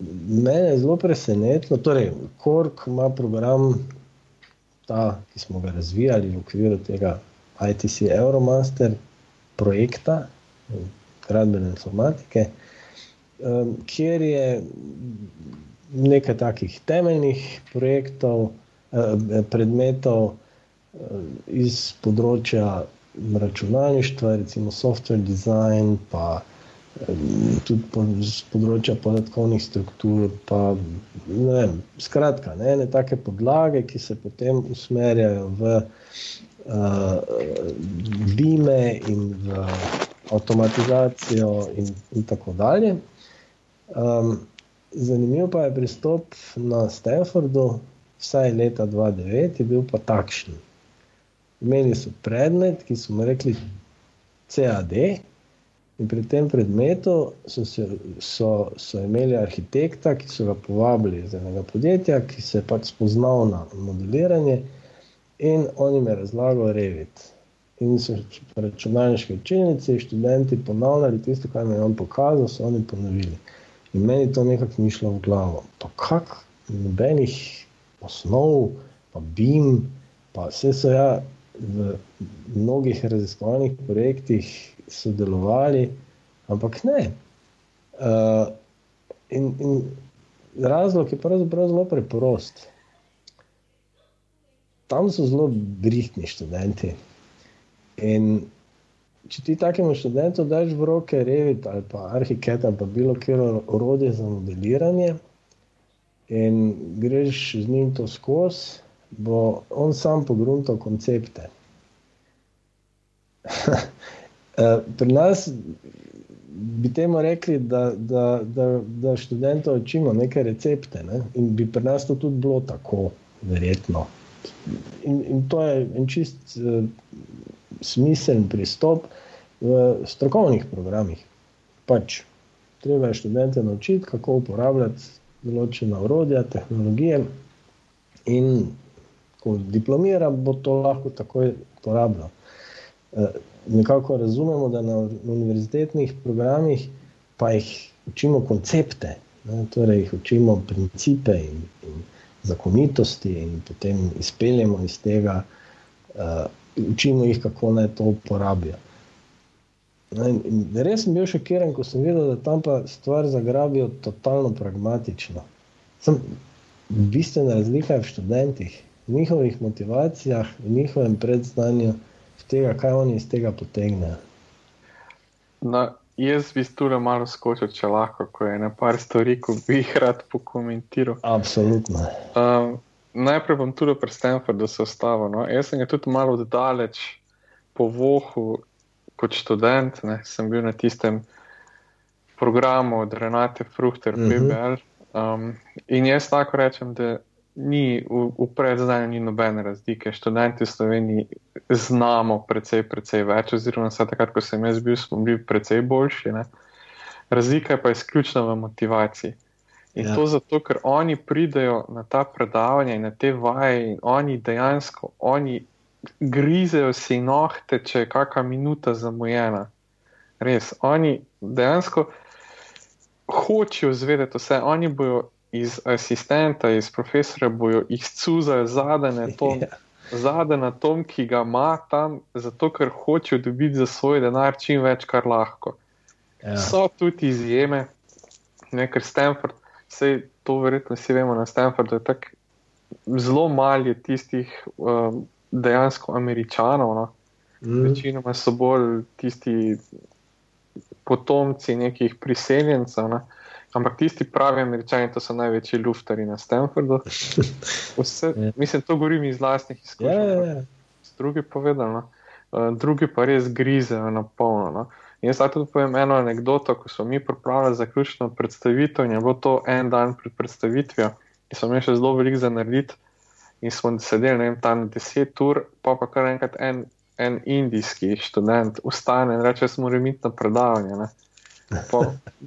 Mene je zelo presenetilo, torej Kork ima program, ta, ki smo ga razvijali v okviru tega ITC Euromaster projekta, gradbene informatike, um, kjer je nekaj takih temeljnih projektov, uh, predmetov uh, iz področja računalništva, recimo software design, pa tudi z področja podatkovnih struktur. Pa, ne vem, skratka, ne, ne take podlage, ki se potem usmerjajo v uh, bime in v avtomatizacijo, in, in tako dalje. Um, zanimiv pa je pristop na Stanfordu, vsaj leta 2009, je bil pa takšen imeli so predmet, ki smo rekli CAD, in pri tem predmetu so, se, so, so imeli arhitekta, ki so ga povabili iz enega podjetja, ki se je pač spoznal na modeliranje, in on jim je razlagal Revit. In so računalniški učilnici, študenti ponavljali tisto, kar jim je on pokazal, so oni ponovili. In meni to nekako ni šlo v glavo. Pa kak, nobenih osnov, pa BIM, pa vse so ja, v mnogih raziskovalnih projektih sodelovali, ampak ne. Uh, in, in razlog je pravzaprav zelo preprost. Tam so zelo brihtni študenti. In če ti takemu študentu daš v roke Revit ali pa Arhiket ali pa bilo kjer orodje za modeliranje in greš z njim to skozi, bo on sam pogruntal koncepte. Eh, pri nas bi temu rekli, da, da, da, da študentov učimo neke recepte. Ne? In bi pri nas to tudi bilo tako, verjetno. in, in to je en čist uh, smiseln pristop v strokovnih programih. Pač, treba je študente naučiti, kako uporabljati določena urodja, tehnologije, in ko diplomira, bo to lahko takoj uporabljal. Uh, nekako razumemo, da na univerzitetnih programih pa jih učimo koncepte, ne, torej jih učimo principe in, in zakonitosti, in potem izpeljemo iz tega, uh, učimo jih, kako naj to uporabijo. In, res sem bil šokiran, ko sem videl, da tam pa stvar zagrabijo totalno pragmatično. Sem, bistvena razlika je v študentih, v njihovih motivacijah, v njihovem predznanju tega, kaj oni iz tega potegnejo. No, jaz bi tu malo skočil, če lahko, ko je nekaj stvari, ki bi jih rad pokomentiral. Absolutno. Um, najprej bom tudi pri Stanfordu se ostavil. No. Jaz sem ga tudi malo oddaleč po vohu kot študent, ne. sem bil na tistem programu od Renate Fruchter, uh -huh. BBL. Um, in jaz tako rečem, da ni v, v predznanju ni nobene razlike. Študenti v Sloveniji znamo precej, precej več, oziroma vse takrat, ko sem jaz bil, smo bili precej boljši. Ne? Razlika je pa izključno v motivaciji. In ja. to zato, ker oni pridejo na ta predavanja in na te vaje, in oni dejansko oni grizejo si nohte, če je kakšna minuta zamujena. Res, oni dejansko hočejo zvedeti vse, oni bojo iz asistenta, iz profesora, bojo izcuzali zadnje tom, yeah. Ja. zadnje tom, ki ga ima tam, zato ker hočejo dobiti za svoj denar čim več, kar lahko. Ja. So tudi izjeme, nekaj Stanford, vse to verjetno vsi vemo na Stanfordu, je tako zelo malo tistih um, dejansko američanov. No? Mm. Večinoma so bolj tisti potomci nekih priseljencev. Ne? Ampak tisti pravi američani, to so največji luftari na Stanfordu. Vse, ja. mislim, to govorim iz vlastnih izkušenj. Ja, ja, ja. Drugi povedano, uh, drugi pa res grizejo na polno. No. Jaz tudi povem eno anegdoto, ko smo mi pripravili zaključno predstavitev in je bilo to en dan pred predstavitvijo, in smo imeli še zelo veliko za narediti. In smo sedeli vem, tam 10 ur, pa pa kar enkrat en, en indijski študent ustane in reče: Smo morali iti na predavanje. Ne. Pa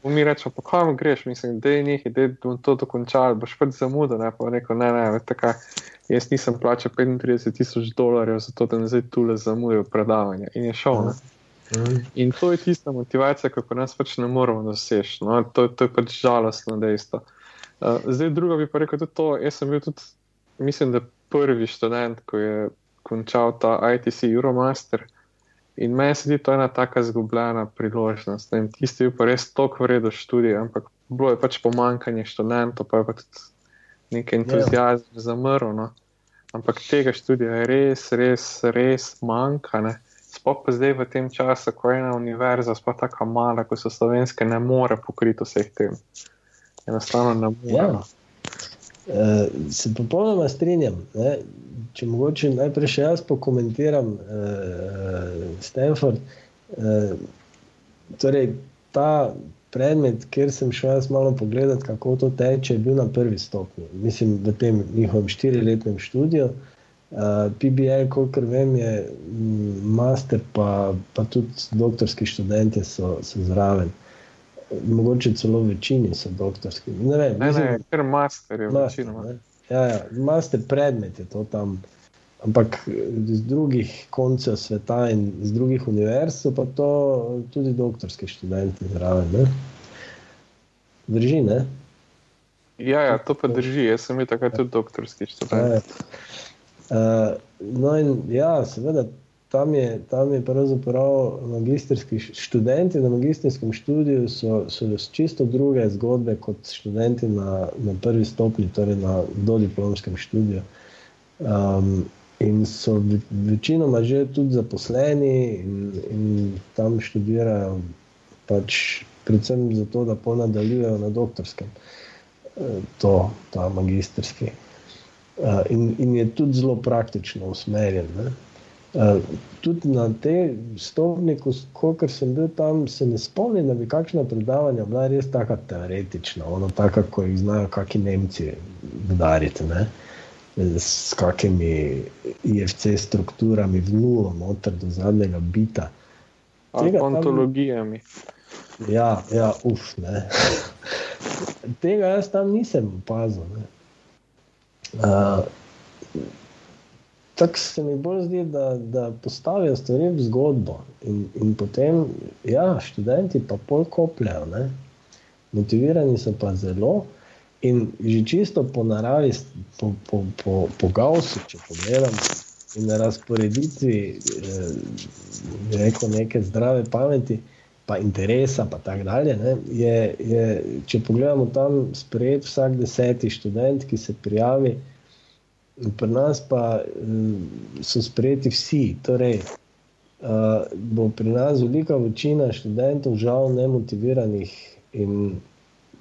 mi rečemo, pa kam greš, mislim, da je nekaj, da bom to dokončal, boš pač zamudil. Ne, pa rekel, ne, ne, tako, jaz nisem plačal 35 tisoč dolarjev za to, da ne zdaj tule zamudijo predavanje. In je šel. Ne. In to je tista motivacija, kako nas pač ne moramo doseči. No, to, to je pač žalostno dejstvo. Uh, zdaj, druga bi pa rekel tudi to. Jaz sem bil tudi, mislim, da prvi študent, ko je končal ta ITC Euromaster. In meni se zdi to ena tako izgubljena priložnost. Vem, tisti je pa res toliko vreden študij, ampak bilo je pač pomankanje študentov, pa je pa tudi nekaj entuzijazma ja. zamrlo. No. Ampak tega študija je res, res, res manjka. Ne. Sploh pa zdaj v tem času, ko je ena univerza, sploh tako mala, kot so slovenske, ne more pokriti vseh tem. Enostavno ne more. Ja. Uh, se popolnoma strinjam. Ne? če mogoče najprej še jaz pokomentiram uh, Stanford. Uh, torej, ta predmet, kjer sem šel jaz malo pogledat, kako to teče, je bil na prvi stopni. Mislim, v tem njihovem štiriletnem študiju. Uh, PBL, kolikor vem, je master, pa, pa tudi doktorski študenti so, so zraven. Mogoče celo večini so doktorski. Ne, ne, ne, ne ker master je večino. Ja, ja, imate predmet, je to tam. Ampak z drugih koncev sveta in z drugih univerz so pa to tudi doktorski študenti zraven. Drži, ne? Ja, ja, to pa drži. Jaz sem bil takrat tudi doktorski študent. Uh, no, in ja, seveda, tam je, tam je pravzaprav magistrski študenti na magistrskem študiju, so, so čisto druge zgodbe kot študenti na, na prvi stopni, torej na dodiplomskem študiju. Um, in so večinoma že tudi zaposleni in, in tam študirajo, pač predvsem zato, da ponadaljujejo na doktorskem, eh, to, ta magistrski. Uh, in, in je tudi zelo praktično usmerjen. Ne? Uh, tudi na te stopni, kot sem bil tam, se ne spomnim, da bi kakšna predavanja bila res tako teoretična, ono tako, kot jih znajo kakšni Nemci udariti. s kakimi IFC strukturami v nulo, noter do zadnjega bita. Ali ontologijami. Ja, ja, uf, ne. Tega jaz tam nisem opazil. Uh, Tako se mi bolj zdi, da, da postavijo stvari v zgodbo in, in potem, ja, študenti pa pol kopljajo, ne? motivirani so pa zelo. In že čisto po naravi, po, po, po, po Gausu, če pogledam, in na razporeditvi, eh, reko, neke zdrave pameti, pa interesa, pa tako dalje. Ne, je, je, če pogledamo tam, sprejet vsak deseti študent, ki se prijavi, pri nas pa eh, so sprejeti vsi. Torej, Uh, bo pri nas velika večina študentov, žal, nemotiviranih in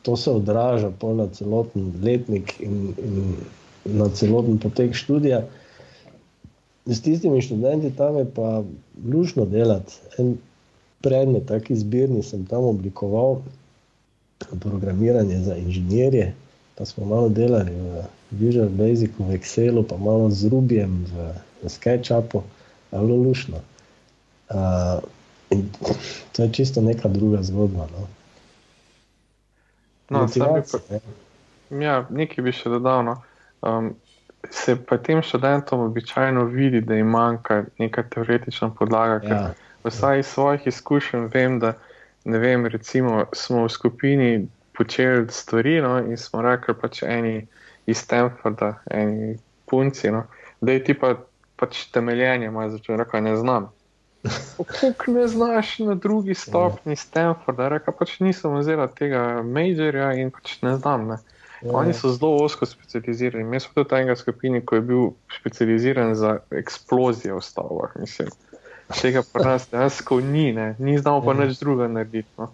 to se odraža na celoten letnik in, in na celoten potek študija. Z tistimi študenti tam je pa lušno delati. En predmet, tako izbirni, sem tam oblikoval, programiranje za inženirje. Pa smo malo delali v Visual Basicu, v Excelu, pa malo z Rubijem, v, v SketchUpu, zelo lušno. Uh, to je čisto neka druga zgodba. No. No, pa, ja, nekaj bi še dodal. No. Um, se pa tem študentom običajno vidi, da jim manjka neka teoretična podlaga. Ja. Vsaj iz svojih izkušenj vem, da vem, recimo, smo v skupini počeli stvari no, in smo rekli, pač eni iz Stanforda, eni punci, no, da je ti pa, pač temeljenje, malo začel reči, ne znam. Kako ne znaš na drugi stopni Stanforda, reka pač nisem vzel tega majorja in pač ne znam. Ne. Ja. Oni so zelo osko specializirani. Mi smo tudi tega skupini, ki je bil specializiran za eksplozije v stavbah. Mislim, tega pa nas dejansko ni, ne. ni znal pa ja. nič druga narediti. No.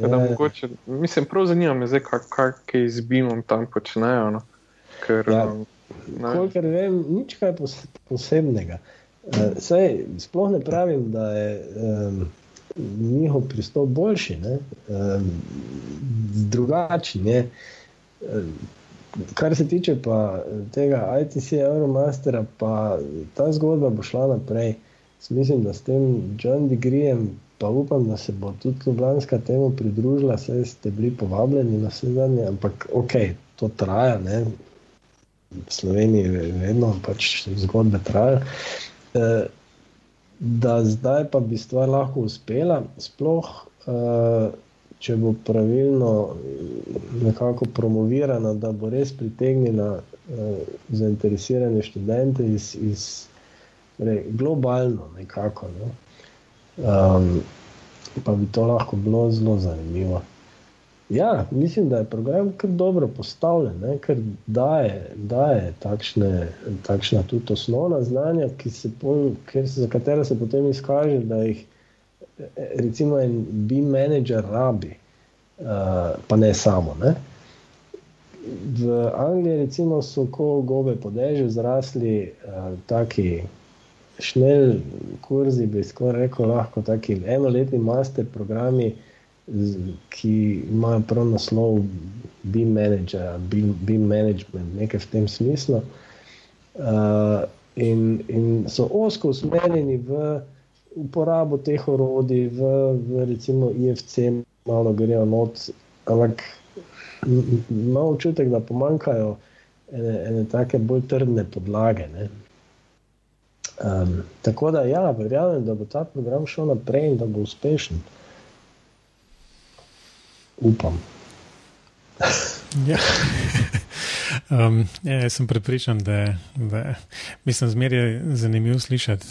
Teda, ja. mogoče, mislim, prav zanima me, zdaj, kaj, kaj z BIM-om tam počnejo. No. Ker, ja. um, Kolikor vem, nič kaj posebnega. Uh, sej, sploh ne pravim, da je um, njihov pristop boljši, um, drugačen. Um, kar se tiče pa tega ITC Euromastera, pa ta zgodba bo šla naprej. Mislim, da s tem John Degreejem, pa upam, da se bo tudi Ljubljanska temu pridružila, saj ste bili povabljeni na vse zadnje, ampak ok, to traja, ne? v Sloveniji je vedno pač zgodbe trajajo. Eh, da zdaj pa bi stvar lahko uspela, sploh eh, če bo pravilno nekako promovirana, da bo res pritegnila eh, zainteresirane študente iz, iz re, globalno nekako. No? Um, pa bi to lahko bilo zelo zanimivo. Ja, mislim, da je program kar dobro postavljen, ne, ker daje, daje takšne, takšna tudi osnovna znanja, pol, za katera se potem izkaže, da jih recimo en menedžer rabi, uh, pa ne samo. Ne. V Angliji recimo, so ko gobe po dežju zrasli uh, taki šnel kurzi, bi skoraj rekel, lahko taki enoletni master programi, ki imajo prav naslov BIM manager, BIM management, nekaj v tem smislu. Uh, in, in so osko usmerjeni v uporabo teh orodij, v, v recimo IFC, malo grejo not, ampak imamo občutek, da pomankajo ene, ene take bolj trdne podlage. Um, tako da, ja, verjamem, da bo ta program šel naprej in da bo uspešen upam. ja. um, ja, jaz sem prepričan, da, da mislim, zmeraj je zanimivo slišati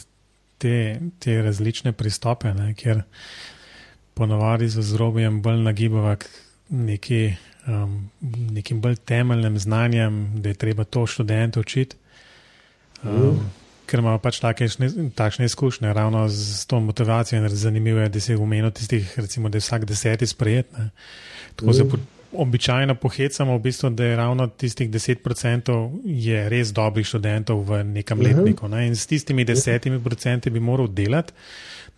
te, te različne pristope, ne, ker ponovadi z zrobijem bolj nagibava k neki, um, nekim bolj temeljnim znanjem, da je treba to študente učiti. Um, mm ker imamo pač take, takšne izkušnje, ravno z to motivacijo. Zanimivo je, da se je umenil tistih, recimo, da je vsak deseti sprejet. Ne. Tako se mm. običajno pohecamo, v bistvu, da je ravno tistih 10% je res dobrih študentov v nekem mhm. letniku. Ne. In s tistimi desetimi procenti bi moral delati.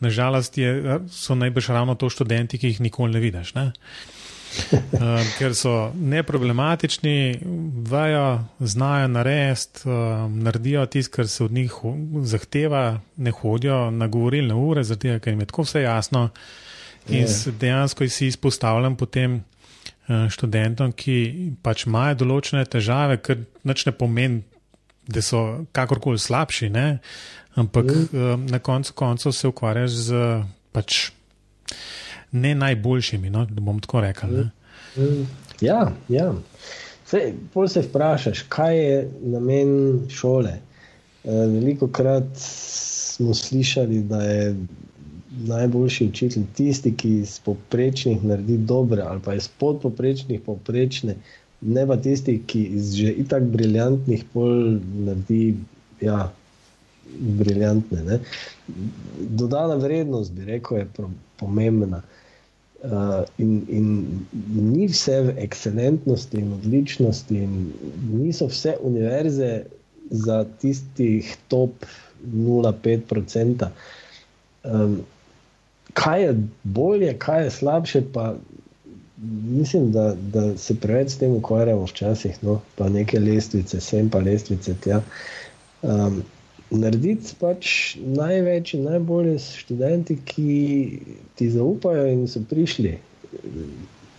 Nažalost je, so najbrž ravno to študenti, ki jih nikoli ne vidiš. Ne. Uh, ker so neproblematični, vajo, znajo narediti, uh, naredijo tisto, kar se od njih zahteva, ne hodijo na govorilne ure, zato ker jim je tako vse jasno. In dejansko si izpostavljam potem uh, študentom, ki pač imajo določene težave, ker nič ne pomeni, da so kakorkoli slabši, ne? ampak uh, na koncu koncev se ukvarjaš z pač ne najboljšimi, no, da bom tako rekel. Ne? Ja, ja. Pol se vprašaš, kaj je namen šole. Eh, Veliko krat smo slišali, da je najboljši učitelj tisti, ki iz poprečnih naredi dobre, ali pa iz podpoprečnih poprečne, ne pa tisti, ki iz že itak briljantnih pol naredi. Ja, Briljantne. Dodana vrednost, bi rekel, je pomembna. Uh, in, in ni vse v ekscelentnosti in odličnosti, in niso vse univerze za tistih top 0,5%. Um, kaj je bolje, kaj je slabše, pa mislim, da, da se preveč s tem ukvarjamo včasih, no, pa neke lestvice, sem pa lestvice. Um, narediti pač največ in najbolje s študenti, ki ti zaupajo in so prišli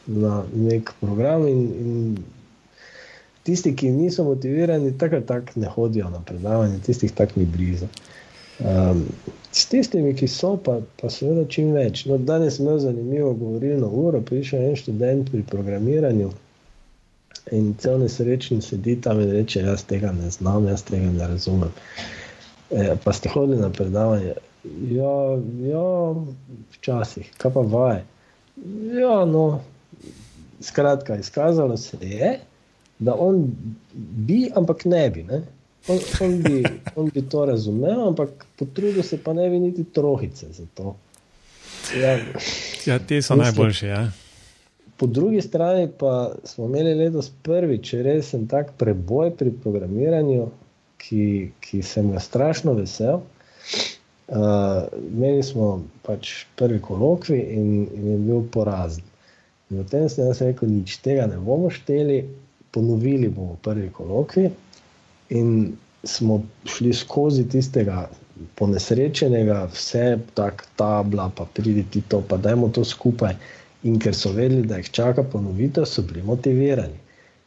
na nek program. In, in tisti, ki niso motivirani, tako ali tako ne hodijo na predavanje, tistih tako ni blizu. Um, s tistimi, ki so, pa, pa seveda čim več. No, danes smo imeli zanimivo govorilno uro, prišel je en študent pri programiranju. In cel nesrečen sedi tam in reče: Jaz tega ne znam, jaz tega ne razumem. Uh, E, pa ste hodili na predavanje. Ja, ja, včasih, kaj pa vaje. Ja, no, skratka, izkazalo se je, da on bi, ampak ne bi. Ne? On, on, bi on bi to razumel, ampak potrudil se pa ne bi niti trohice za to. Ja, ja te so mislim, najboljše. Ja. Po drugi strani pa smo imeli letos prvič resen tak preboj pri programiranju, ki, ki sem ga strašno vesel. Uh, imeli smo pač prvi kolokvi in, in je bil porazen. In v tem sem jaz rekel, nič tega ne bomo šteli, ponovili bomo prvi kolokvi. In smo šli skozi tistega ponesrečenega, vse tako tabla, pa pridi ti to, pa dajmo to skupaj. In ker so vedeli, da jih čaka ponovitev, so bili motivirani.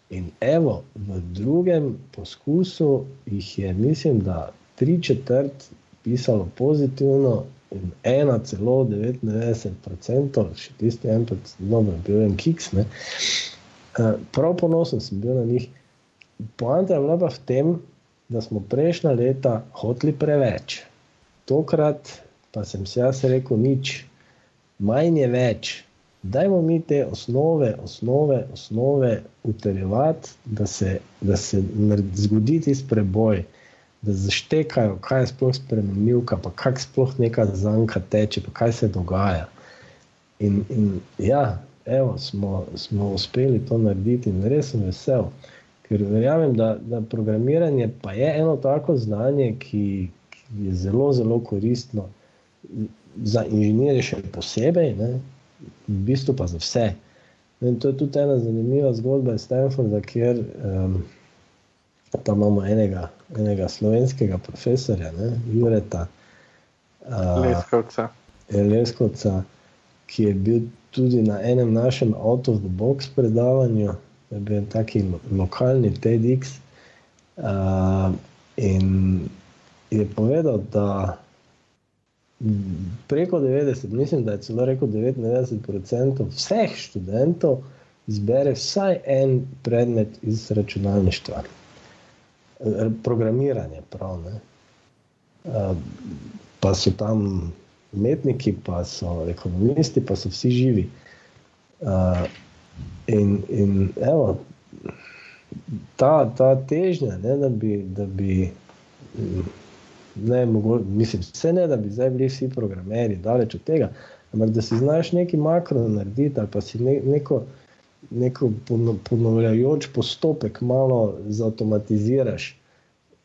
In evo, v drugem poskusu jih je, mislim, da tri četrt pisalo pozitivno, in ena celo 99%, še tisti en, no, bil en kiks. Eh, prav ponosen sem bil na njih. Poanta je bila v tem, da smo prejšnja leta hoteli preveč. Tokrat pa sem si jaz rekel, nič, manj je več dajmo mi te osnove, osnove, osnove utrjevati, da se, da se zgodi ti preboj, da zaštekajo, kaj je sploh spremenilka, pa kak sploh neka zanka teče, pa kaj se dogaja. In, in ja, evo, smo, smo uspeli to narediti in res sem vesel. Ker verjamem, da, da programiranje pa je eno tako znanje, ki, ki je zelo, zelo koristno za inženirje, še posebej, ne, v bistvu pa za vse. In to je tudi ena zanimiva zgodba iz Stanforda, kjer um, tam imamo enega, enega slovenskega profesorja, ne, Jureta uh, Leskovca. Leskovca, ki je bil tudi na enem našem Out of the Box predavanju, da je bil taki lokalni TEDx. Uh, in je povedal, da preko 90, mislim, da je celo rekel 99% vseh študentov izbere vsaj en predmet iz računalništva. Programiranje, prav. Ne? Pa so tam umetniki, pa so ekonomisti, pa so vsi živi. In, in evo, ta, ta težnja, ne, da bi. Da bi ne, mogo, mislim, vse ne, da bi zdaj bili vsi programeri, daleč od tega, ampak da si znaš neki makro narediti, ali pa si ne, neko, neko ponovljajoč postopek malo zautomatiziraš.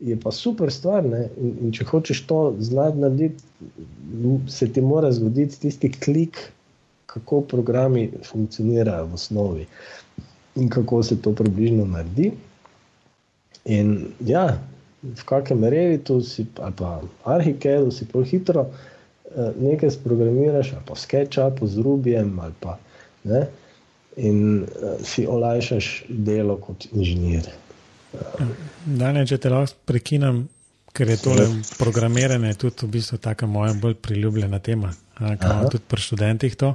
Je pa super stvar, in, in če hočeš to znati narediti, se ti mora zgoditi tisti klik, kako programi funkcionirajo v osnovi in kako se to približno naredi. In ja, v kakem revitu si, ali pa arhikedu si prav hitro eh, nekaj sprogramiraš, ali pa SketchUp z Rubijem, ali pa ne, in uh, si olajšaš delo kot inženir. Dane, če te lahko prekinem, ker je tole programiranje tudi v bistvu taka moja bolj priljubljena tema, ki imamo tudi pri študentih to.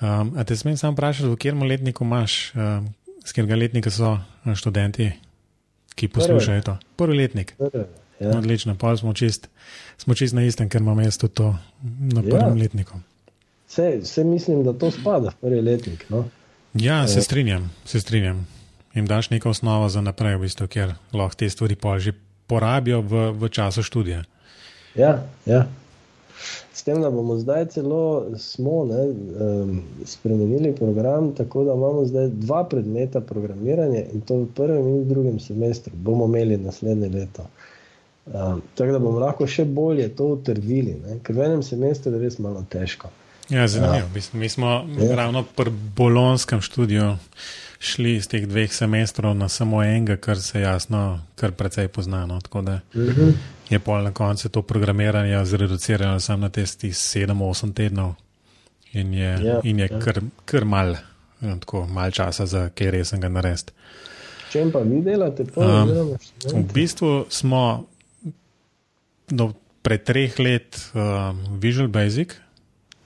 Um, a te smem samo vprašati, v katerem letniku imaš, um, z katerega letnika so študenti, ki poslušajo to? Prvi letnik. Ja. Odlično, pa smo čist, smo čist na istem, ker imam jaz tudi to na prvem ja. letniku. Vse, vse mislim, da to spada v prvi letnik. No? Ja, se strinjam, se strinjam. Im daš neko osnovo za naprej, v bistvu, ker lahko te stvari že porabijo v, v času študija. Ja, ja. S tem, da bomo zdaj celo smo, ne, um, spremenili program, tako da imamo zdaj dva predmeta programiranja in to v prvem in v drugem semestru bomo imeli naslednje leto. Um, tako da bomo lahko še bolje to utrdili, ne, ker v enem semestru je res malo težko. Ja, zanimivo. Ja. Mi smo ja. ravno pri bolonskem študiju šli iz teh dveh semestrov na samo enega, kar se jasno, kar precej poznano. Tako da uh mhm. -huh. je pol na koncu to programiranje zreducirano samo na testi 7-8 tednov in je, ja, in je ja. kar, kar mal, tako mal časa za kaj resnega narediti. Če pa vi delate, pa um, v bistvu smo do pred treh let um, Visual Basic.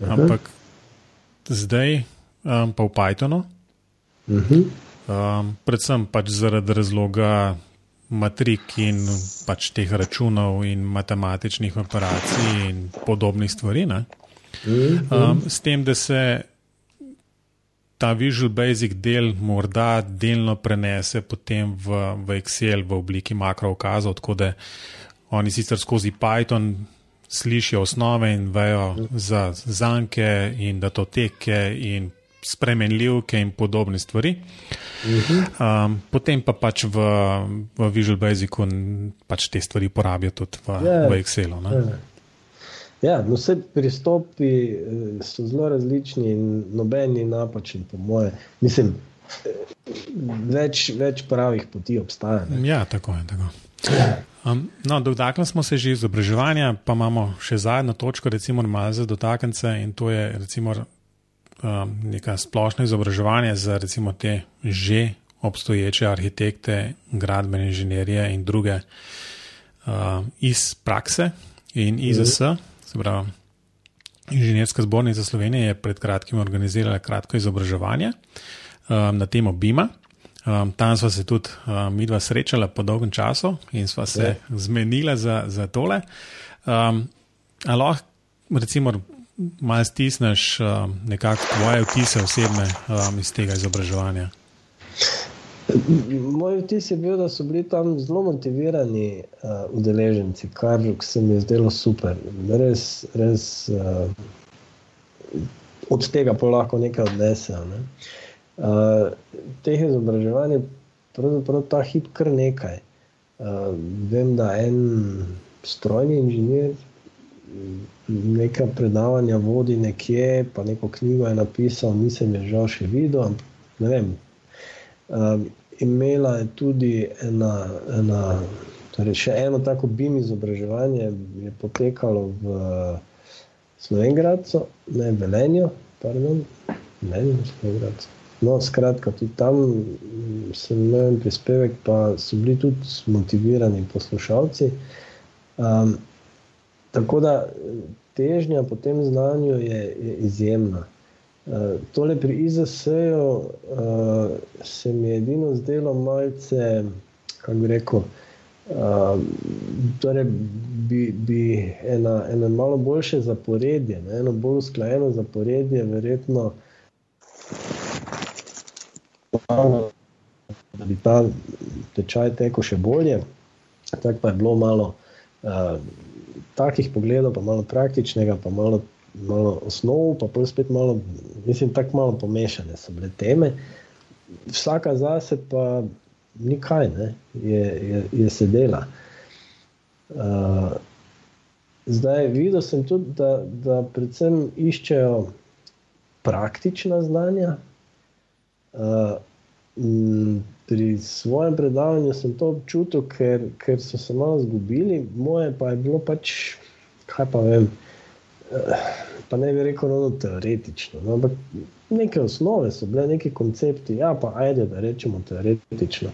Ampak zdaj um, pa v Pythonu. Uh -huh. um, predvsem pač zaradi razloga matrik in pač teh računov in matematičnih operacij in podobnih stvari. Um, s tem, da se ta Visual Basic del morda delno prenese potem v, v Excel v obliki makrookazov, tako da oni sicer skozi Python slišijo osnove in vejo za zanke in datoteke in spremenljivke in podobne stvari. Um, potem pa pač v, v Visual Basicu pač te stvari porabijo tudi v, yeah. Ja. v Excelu. Ne? Ja, ja no, vse pristopi eh, so zelo različni in nobeni napačni, po moje. Mislim, eh, več, več pravih poti obstaja. Ne? Ja, tako je. Tako. Um, no, dotaknili smo se že izobraževanja, pa imamo še zadnjo točko, recimo, malo za dotaknjence in to je recimo um, neka splošna izobraževanja za recimo te že obstoječe arhitekte, gradbene inženirije in druge uh, iz prakse in IZS, se pravi. Inženirska zbornica Slovenije je pred kratkim organizirala kratko izobraževanje um, na temo BIMA. Um, tam smo se tudi um, mi dva srečala po dolgem času in smo se ja. zmenila za, za tole. Um, lahko, recimo, malo stisneš um, nekako tvoje vtise osebne um, iz tega izobraževanja? Moj vtis je bil, da so bili tam zelo motivirani uh, udeleženci, kar se mi je zdelo super. Res, res uh, od tega pa lahko nekaj odnesejo. Ne? Uh, teh izobraževanj je pravzaprav ta hip kar nekaj. Uh, vem, da en strojni inženir nekaj predavanja vodi nekje, pa neko knjigo je napisal, nisem je žal še videl. Ampak ne vem. Uh, imela je tudi ena, ena, torej še eno tako BIM izobraževanje, je potekalo v Slovenki, ne v Velenju, pardon, ne v Slovenki. No, skratka, tudi tam mm, sem imel prispevek, pa so bili tudi motivirani poslušalci. Um, tako da težnja po tem znanju je, je izjemna. Uh, tole pri IZS-ju uh, se mi je edino zdelo malce, kako bi rekel, uh, torej bi, bi ena, ena malo boljše zaporedje, ne, eno bolj usklajeno zaporedje, verjetno da bi ta tečaj tekel še bolje. Tako pa je bilo malo uh, takih pogledov, pa malo praktičnega, pa malo, malo osnov, pa pa spet malo, mislim, tako malo pomešane so bile teme. Vsaka zase pa ni kaj, ne, je, je, je sedela. Uh, zdaj, videl sem tudi, da, da predvsem iščejo praktična znanja. Uh, pri svojem predavanju sem to občutil, ker, ker so se malo zgubili, moje pa je bilo pač, kaj pa vem, uh, pa ne bi rekel, no, teoretično. No, ampak neke osnove so bile, neki koncepti, ja, pa ajde, da rečemo teoretično.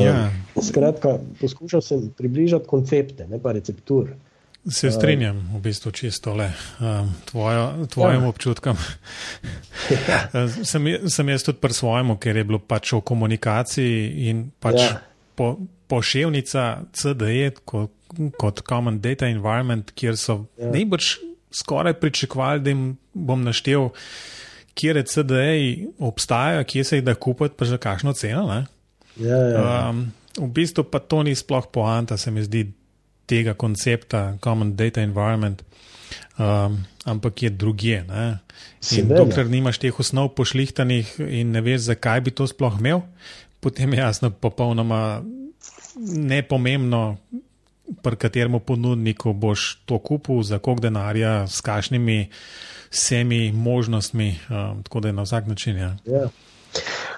Ja. Skratka, poskušal sem približati koncepte, ne pa receptur. Se strinjam, v bistvu čisto le tvojo, tvojim ja. občutkom. ja. sem, sem jaz tudi pri svojemu, ker je bilo pač o komunikaciji in pač ja. po, poševnica CDE kot, kot Common Data Environment, kjer so ja. najbrž skoraj pričakovali, da jim bom naštel, kje CDE obstajajo, kje se jih da kupiti, pa za kakšno ceno. Ja, ja. Um, v bistvu pa to ni sploh poanta, se mi zdi, tega koncepta Common Data Environment, um, ampak je drugje. Dokler nimaš teh osnov pošlihtanih in ne veš, zakaj bi to sploh imel, potem je jasno popolnoma nepomembno. Pri katerem ponudniku boš to kupil, za koliko denarja, s kakšnimi vsemi možnostmi, um, tako da je na vsak način. Ja. Yeah.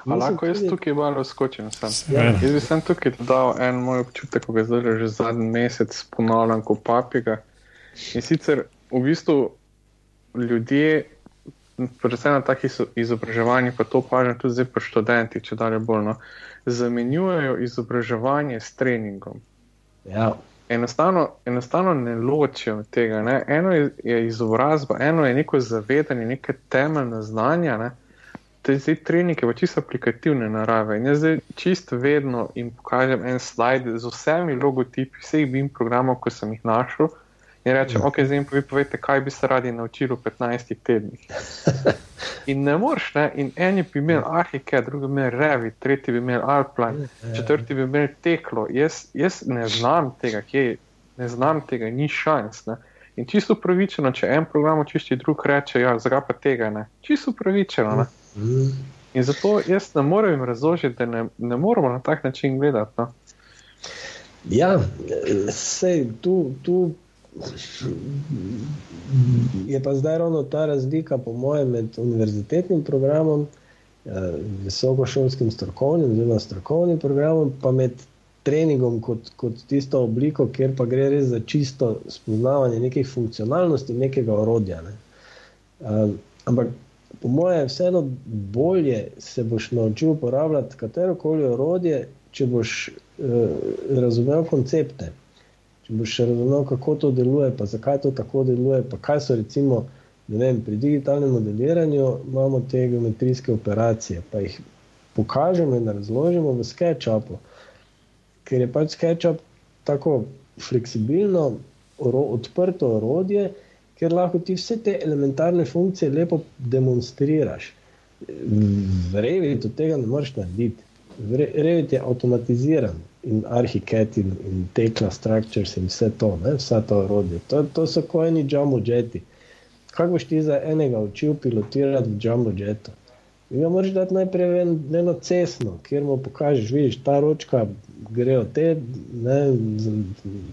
Lahko jaz tukaj malo skočim. Ja. Jaz bi sem tukaj dal en moj občutek, ko ga zdaj že zadnji mesec ponavljam kot papiga. In sicer v bistvu ljudje, predvsem na takih izobraževanjih, pa to pažem tudi zdaj pa študenti, če dalje bolj, no, zamenjujejo izobraževanje s treningom. Ja. Enostavno, enostavno ne ločijo tega. Ne. Eno je, je izobrazba, eno je neko zavedanje, neke temeljne znanja. Ne te zdaj trenike pa čisto aplikativne narave. In jaz zdaj čisto vedno jim pokažem en slide z vsemi logotipi vseh BIM programov, ki sem jih našel. In rečem, ok, zdaj pa vi povete, kaj bi se radi naučili v 15 tednih. In ne moreš, ne? in eni bi imeli Arhike, drugi bi imeli Revit, tretji bi imeli Alpline, četrti bi imeli Teklo. Jaz, jaz ne znam tega, kje, ne znam tega, ni šans. Ne? In čisto upravičeno, če en program očišči, drug reče, ja, zakaj pa tega ne. Čisto upravičeno. Ne? In zato jaz ne morem razložiti, da ne, ne moramo na tak način gledati. No? Ja, sej tu. tu... Je pa zdaj ravno ta razlika, po mojem, med univerzitetnim programom, eh, visokošolskim strokovnim, oziroma strokovnim programom, pa med treningom kot, kot tisto obliko, kjer pa gre res za čisto spoznavanje nekih funkcionalnosti, nekega orodja. Ne. Uh, ampak po mojem, vseeno bolje se boš naučil uporabljati katero koli orodje, če boš uh, razumel koncepte. Če boš razumel, kako to deluje, pa zakaj to tako deluje, pa kaj so recimo vem, pri digitalnem modeliranju, imamo te geometrijske operacije, pa jih pokažemo in razložimo v SketchUpu, ker je pač SketchUp tako fleksibilno, oro, odprto orodje, ker lahko ti vse te elementarne funkcije lepo demonstriraš. V Revitu tega ne moreš narediti. Revit je avtomatiziran in arhiket in, in tekla structures in vse to, ne? vsa ta orodja. To, to so kojeni jumbo jeti. Kako boš ti za enega učil pilotirati v jumbo jetu? In ga moraš dati najprej eno cestno, kjer mu pokažeš, vidiš, ta ročka gre od te, ne, za,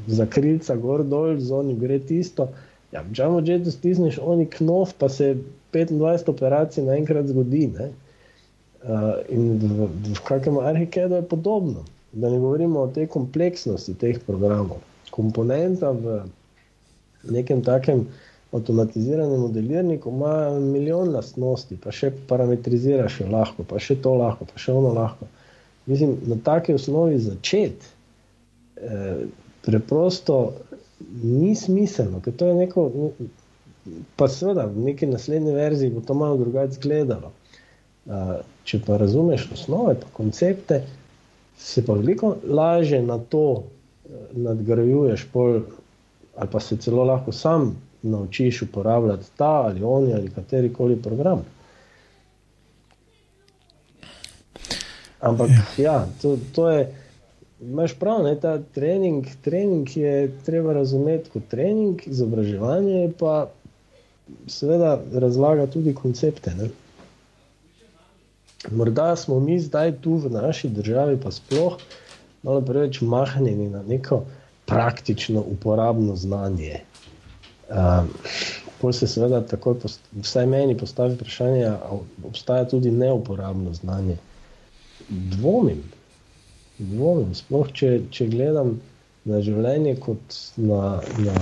za krilca gor dol, z onim gre tisto. Ja, v Džamu Jetu stisneš oni knof, pa se 25 operacij naenkrat zgodi. Uh, in v, v kakem arhikedu je podobno. Da ne govorimo o tej kompleksnosti teh programov. Komponenta v nekem takem avtomatiziranem modelirniku ima milijon lastnosti, pa še parametriziraš jo lahko, pa še to lahko, pa še ono lahko. Mislim, na taki osnovi začeti. Eh, preprosto ni smiselno, ker to je neko, pa seveda v neki naslednji verziji bo to malo drugače izgledalo. Če pa razumeš osnove, pa koncepte, se pa veliko lažje na to nadgrajuješ, pol, ali pa se celo lahko sam naučiš uporabljati ta ali oni ali kateri koli program. Ampak ja, ja to, to je imaš prav, ne, ta trening, trening je treba razumeti kot trening, izobraževanje pa seveda razlaga tudi koncepte. Ne. Morda smo mi zdaj tu v naši državi, pa sploh malo preveč mahnjeni na neko praktično uporabno znanje. Um, pol se seveda tako, vsaj meni postavi vprašanje, ali obstaja tudi neuporabno znanje. Dvomim, dvomim. sploh če, če gledam na življenje kot na, na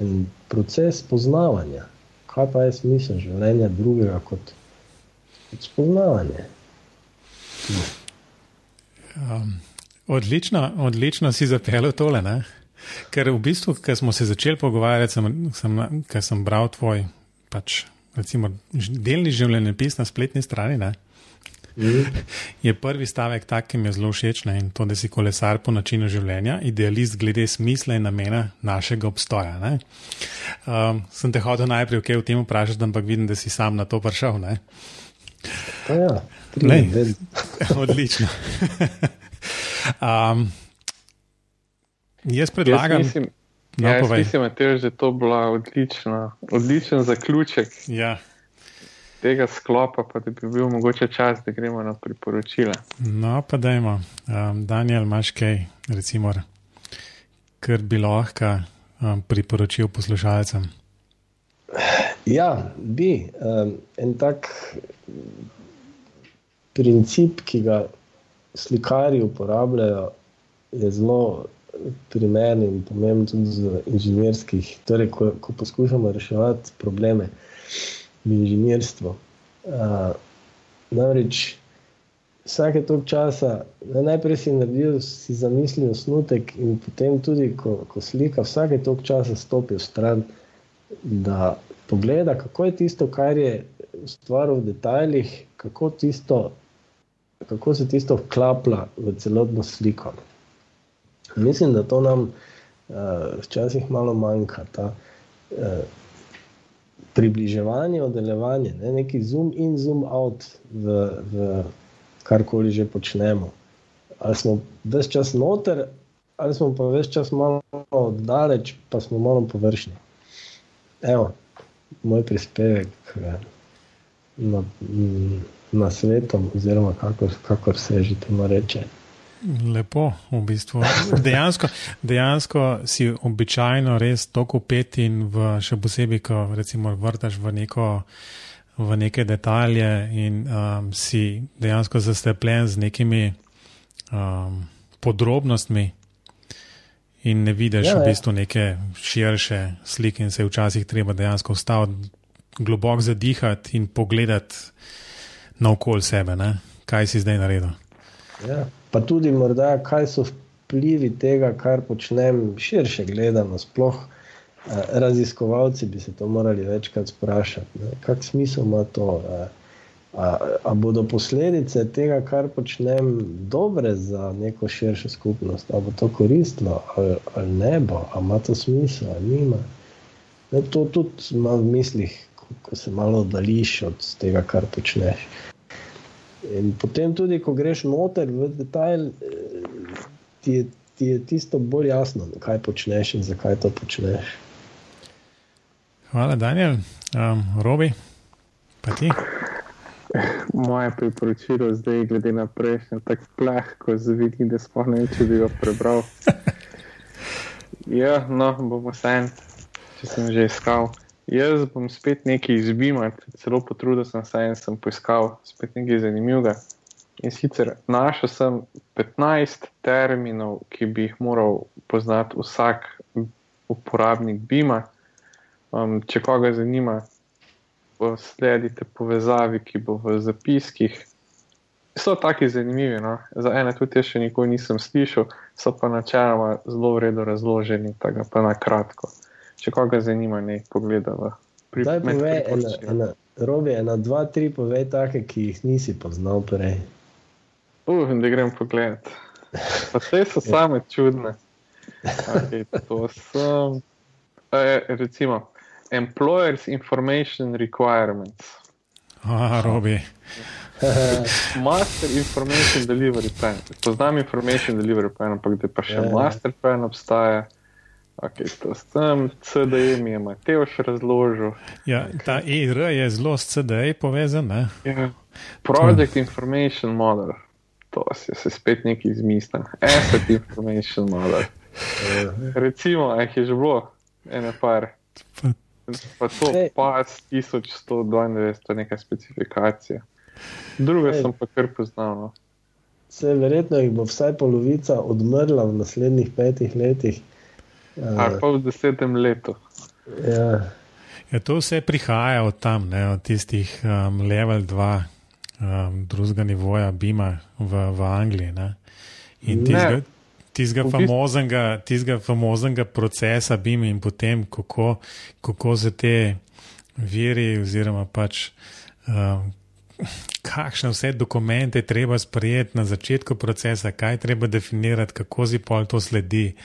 en proces poznavanja. Kaj pa je smisel življenja drugega kot, kot spoznavanje? Um, odlično, odlično si zapeljal tole. Ne? Ker v bistvu, ko smo se začeli pogovarjati, sem, sem, sem bral tvoj pač, recimo, delni življenjepis na spletni strani. Ne? Je prvi stavek tak, ki mi je zelo všeč in to, da si kolesar po načinu življenja, idealist glede smisla in namena našega obstoja. Um, sem te hotel najprej okay, v tem vprašati, ampak vidim, da si sam na to prišel. Ja, Lej, odlično. um, jaz predlagam. Jaz mislim, no, ja, jaz mislim Matej, da je to bila odlična, odličen zaključek. Ja tega sklopa, pa da bi bil mogoče čas, da gremo na priporočila. No, pa dajmo. Um, Daniel, imaš kaj, recimo, kar bi lahko um, priporočil poslušalcem? Ja, bi. Um, en tak princip, ki ga slikari uporabljajo, je zelo primeren in pomemben tudi z inženirskih. Torej, ko, ko poskušamo reševati probleme v inženirstvu. Uh, namreč vsake toliko časa, najprej si naredil, si zamislil osnutek, in potem tudi, ko, ko slika, vsake toliko časa stopi v stran, da pogleda, kako je tisto, kar je ustvaril v detajlih, kako, tisto, kako se tisto vklapla v celotno sliko. Mislim, da to nam uh, včasih malo manjka. Ta, uh, približevanje, oddaljevanje, ne? neki zoom in zoom out v, v karkoli že počnemo. Ali smo več čas noter, ali smo pa več čas malo oddaleč, pa smo malo površni. Evo, moj prispevek na, na svetom, oziroma kakor, kakor se že temu reče. Lepo, v bistvu. Dejansko, dejansko si običajno res tako upet in v, še posebej, ko recimo vrtaš v, neko, v neke detalje in um, si dejansko zastepljen z nekimi um, podrobnostmi in ne vidiš ja, v bistvu neke širše slike in se včasih treba dejansko ustaviti, globoko zadihati in pogledati na okol sebe, ne? kaj si zdaj naredil. Ja pa tudi morda, kaj so vplivi tega, kar počnem širše gledano. Sploh eh, raziskovalci bi se to morali večkrat sprašati, kakšen smisel ima to. Eh, a, a bodo posledice tega, kar počnem, dobre za neko širšo skupnost, ali bo to koristilo, ali, ali ne bo, ali ima to smisel, ali nima. Ne, to tudi imam v mislih, ko, ko se malo oddališ od tega, kar počneš. In potem, tudi ko greš noter v detajl, eh, ti je, ti je tisto bolj jasno, kaj počneš in zakaj to počneš. Hvala, Daniel. Um, Robi, pa ti. Moje priporočilo zdaj, glede na prejšnjo, tako plehko zvidim, da spomnim, če bi ga prebral. Ja, no, bomo sen, če sem že iskal. Jaz bom spet nekaj izbimal, celo potrudil sem se in sem poiskal spet nekaj zanimivega. In sicer našel sem 15 terminov, ki bi jih moral poznati vsak uporabnik Bima. Um, če koga zanima, sledite povezavi, ki bo v zapiskih. So taki zanimivi, no? za ene tudi še nikoli nisem slišal, so pa načeloma zelo vredno razloženi, tako pa na kratko če koga zanima, ne pogleda. Zdaj pa ve, ena, ena, robi, ena, dva, tri, povej take, ki jih nisi poznal prej. Uf, da grem pogledat. Pa vse so same čudne. Okay, to so, eh, recimo, employers information requirements. Ah, robi. master information delivery plan. Poznam information delivery plan, ampak da pa še yeah. Ja. master plan obstaja. Okay, to sem CDM, je Mateo še razložil. Ja, ta ER je zelo s CDM povezan. Ja. Project to. Information Model, to si se spet nekaj izmislil. Asset Information Model. Recimo, jih je že bilo, ene par. Pa to Ej. pas 1192, to je neka specifikacija. Druge Ej. sem pa kar poznal. No. Se verjetno jih bo vsaj polovica odmrla v naslednjih petih letih. Ali Uh, pa v desetem letu. ja. Ja, to vse prihaja od tam, ne, od tistih um, level 2, um, drugega nivoja, Bima v, v Angliji. Ne. In tistega, tistega, famoznega, tistega famoznega procesa Bima in potem, kako, kako se te viri, oziroma pač. Um, Kakšne vse dokumente je treba sprejeti na začetku procesa, kaj je treba definirati, kako si pol to sledi.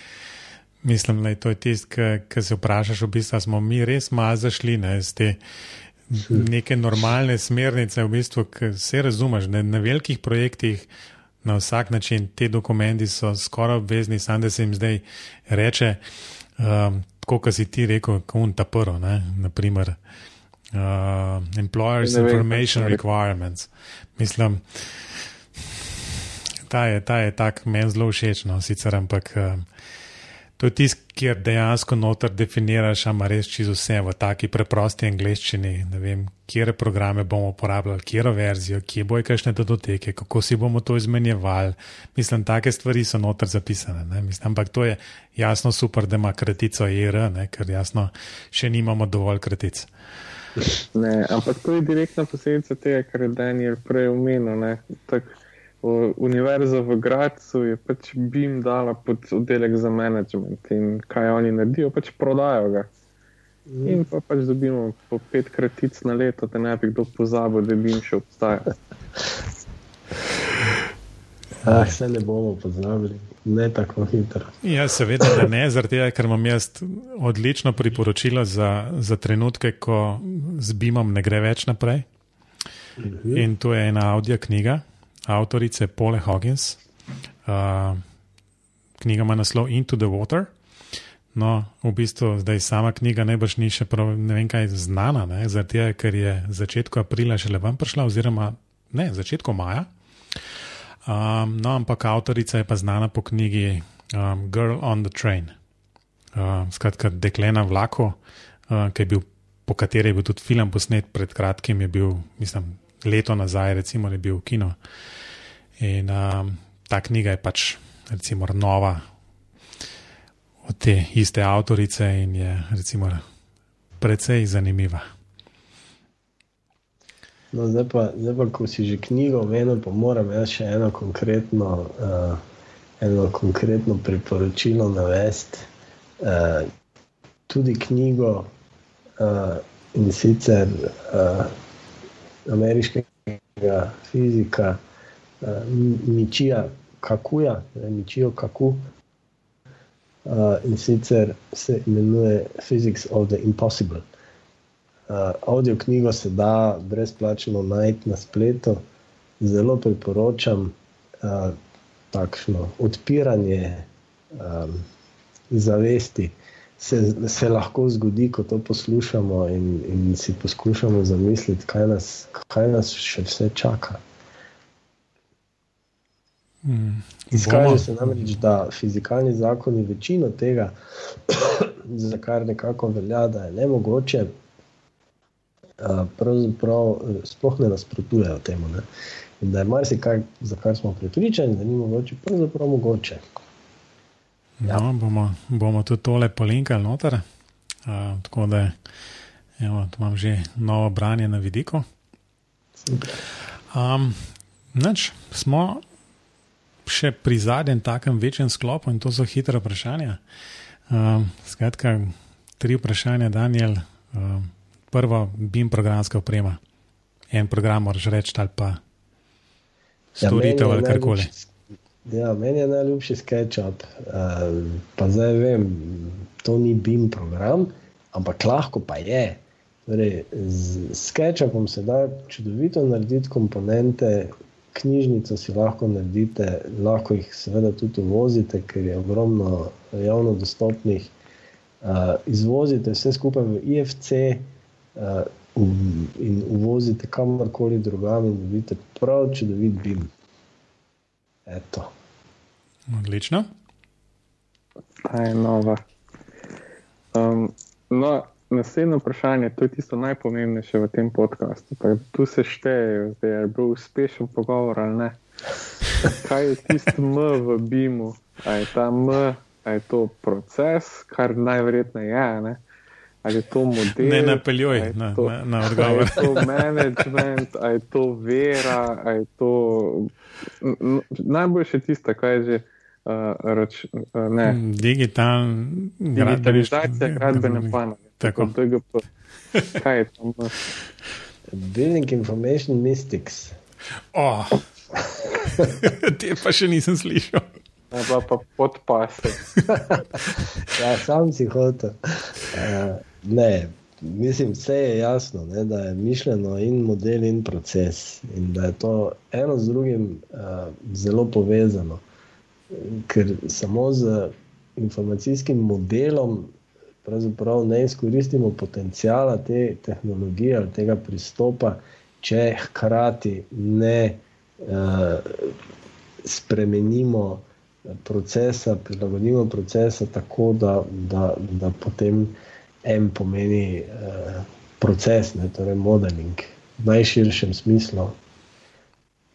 Mislim, da je to tisto, ki se vprašaš, v bistvu smo mi res malo zašli ne, z te neke normalne smernice, v bistvu, ki se razumeš, ne, na velikih projektih. Na vsak način ti dokumenti so skoraj obvezni, samo da se jim zdaj reče, um, kot si ti rekel, kot ta prvo, naprimer uh, Employers Ne vem, Information je. Requirements. Mislim, ta je, ta je tak meni zelo všeč, no, sicer, ampak um, to je tisto, kjer dejansko noter definiraš, ama res čisto vse v taki preprosti angleščini. Ne vem, kje programe bomo uporabljali, kje verzijo, kje bojo kakšne datoteke, kako si bomo to izmenjevali. Mislim, take stvari so noter zapisane. ne, Mislim, ampak to je jasno super, da ima kratico ER, ne, ker jasno še nimamo dovolj kratic. Ne, ampak to je direktna posledica tega, kar je Daniel prej omenil. Tak, Univerza v Gracu je pač BIM dala pod oddelek za management in kaj oni naredijo, pač prodajo ga. In pa pač dobimo po pet kratic na leto, da ne bi kdo pozabil, da BIM še obstaja. ah, se ne bomo pozabili, ne tako hitro. Ja, seveda, da ne, zaradi tega, ker imam jaz odlično priporočilo za, za trenutke, ko z BIM-om ne gre več naprej. In to je ena audio knjiga avtorice Pole Hoggins. Uh, knjiga ima naslov Into the Water. No, v bistvu zdaj sama knjiga najbrž ni še prav, ne vem kaj znana, ne, zaradi tega, ker je začetku aprila šele ven prišla, oziroma ne, začetku maja. Um, no, ampak avtorica je pa znana po knjigi um, Girl on the Train. Uh, skratka, dekle na vlaku, uh, bil, po kateri je bil tudi film posnet pred kratkim, je bil, mislim, leto nazaj, recimo, je bil v kino. In um, ta knjiga je pač, recimo, nova od te iste avtorice in je, recimo, precej zanimiva. No, zdaj, pa, zdaj pa, ko si že knjigo omenil, pa moram jaz še eno konkretno, uh, eno konkretno priporočilo navesti. Uh, tudi knjigo uh, in sicer uh, ameriškega fizika uh, Mičija Kakuja, ne, Mičijo Kaku. Uh, in sicer se imenuje Physics of the Impossible. Uh, audio knjigo se da brezplačno najti na spletu, zelo priporočam uh, takšno odpiranje um, zavesti. Se, se lahko zgodi, ko to poslušamo in, in si poskušamo zamisliti, kaj nas, kaj nas še vse čaka. Mm, Izkaže se namreč, da fizikalni zakoni večino tega, za kar nekako velja, da je nemogoče, uh, pravzaprav eh, sploh ne nasprotujejo temu. Ne? In da je marsikaj, za kar smo prepričani, da ni mogoče, pravzaprav mogoče. Ja. No, bomo, bomo tudi tole polinkali noter. Uh, tako da evo, imam že novo branje na vidiku. Um, nač, smo še pri zadnjem takem večjem sklopu in to so hitre vprašanja. Um, skratka, tri vprašanja, Daniel. Um, prvo, BIM programska oprema. En program, moraš reči, ali pa storitev meni je ali karkoli. najljubši- Ja, meni je najljubši SketchUp. Uh, pa zdaj vem, to ni BIM program, ampak lahko pa je. Torej, z SketchUpom se da čudovito narediti komponente, knjižnico si lahko naredite, lahko jih seveda tudi uvozite, ker je ogromno javno dostopnih. Uh, izvozite vse skupaj v IFC uh, in uvozite kamorkoli drugam in dobite prav čudovit BIM. Eto. Odlično. Ta je nova. Um, no, naslednje vprašanje, to je tisto najpomembnejše v tem podkastu. Tu se šteje, da je bil uspešen pogovor ali ne. Kaj je tisto M v BIM-u? Je ta M, je to proces, kar najverjetneje je. Ne? Ali je to model? Ne napeljuj na, na, na odgovor. Je to management, ali je to vera, ali je to. Najboljše tisto, kaj je že. Uh, rač, uh, Digitalna digitalizacija gradbene panoge. Tako. DGP. Kaj je to? Building Information Mystics. Oh. Te pa še nisem slišal. Ne, pa, pa podpase. ja, sam si hotel. Uh, ne, mislim, vse je jasno, ne, da je mišljeno in model in proces. In da je to eno z drugim uh, zelo povezano. Ker samo z informacijskim modelom ne izkoristimo potencijala te tehnologije ali tega pristopa, če hkrati ne uh, spremenimo procesa, prilagodimo procesa tako, da, da, da potem en pomeni uh, proces, ne, torej modeling v najširšem smislu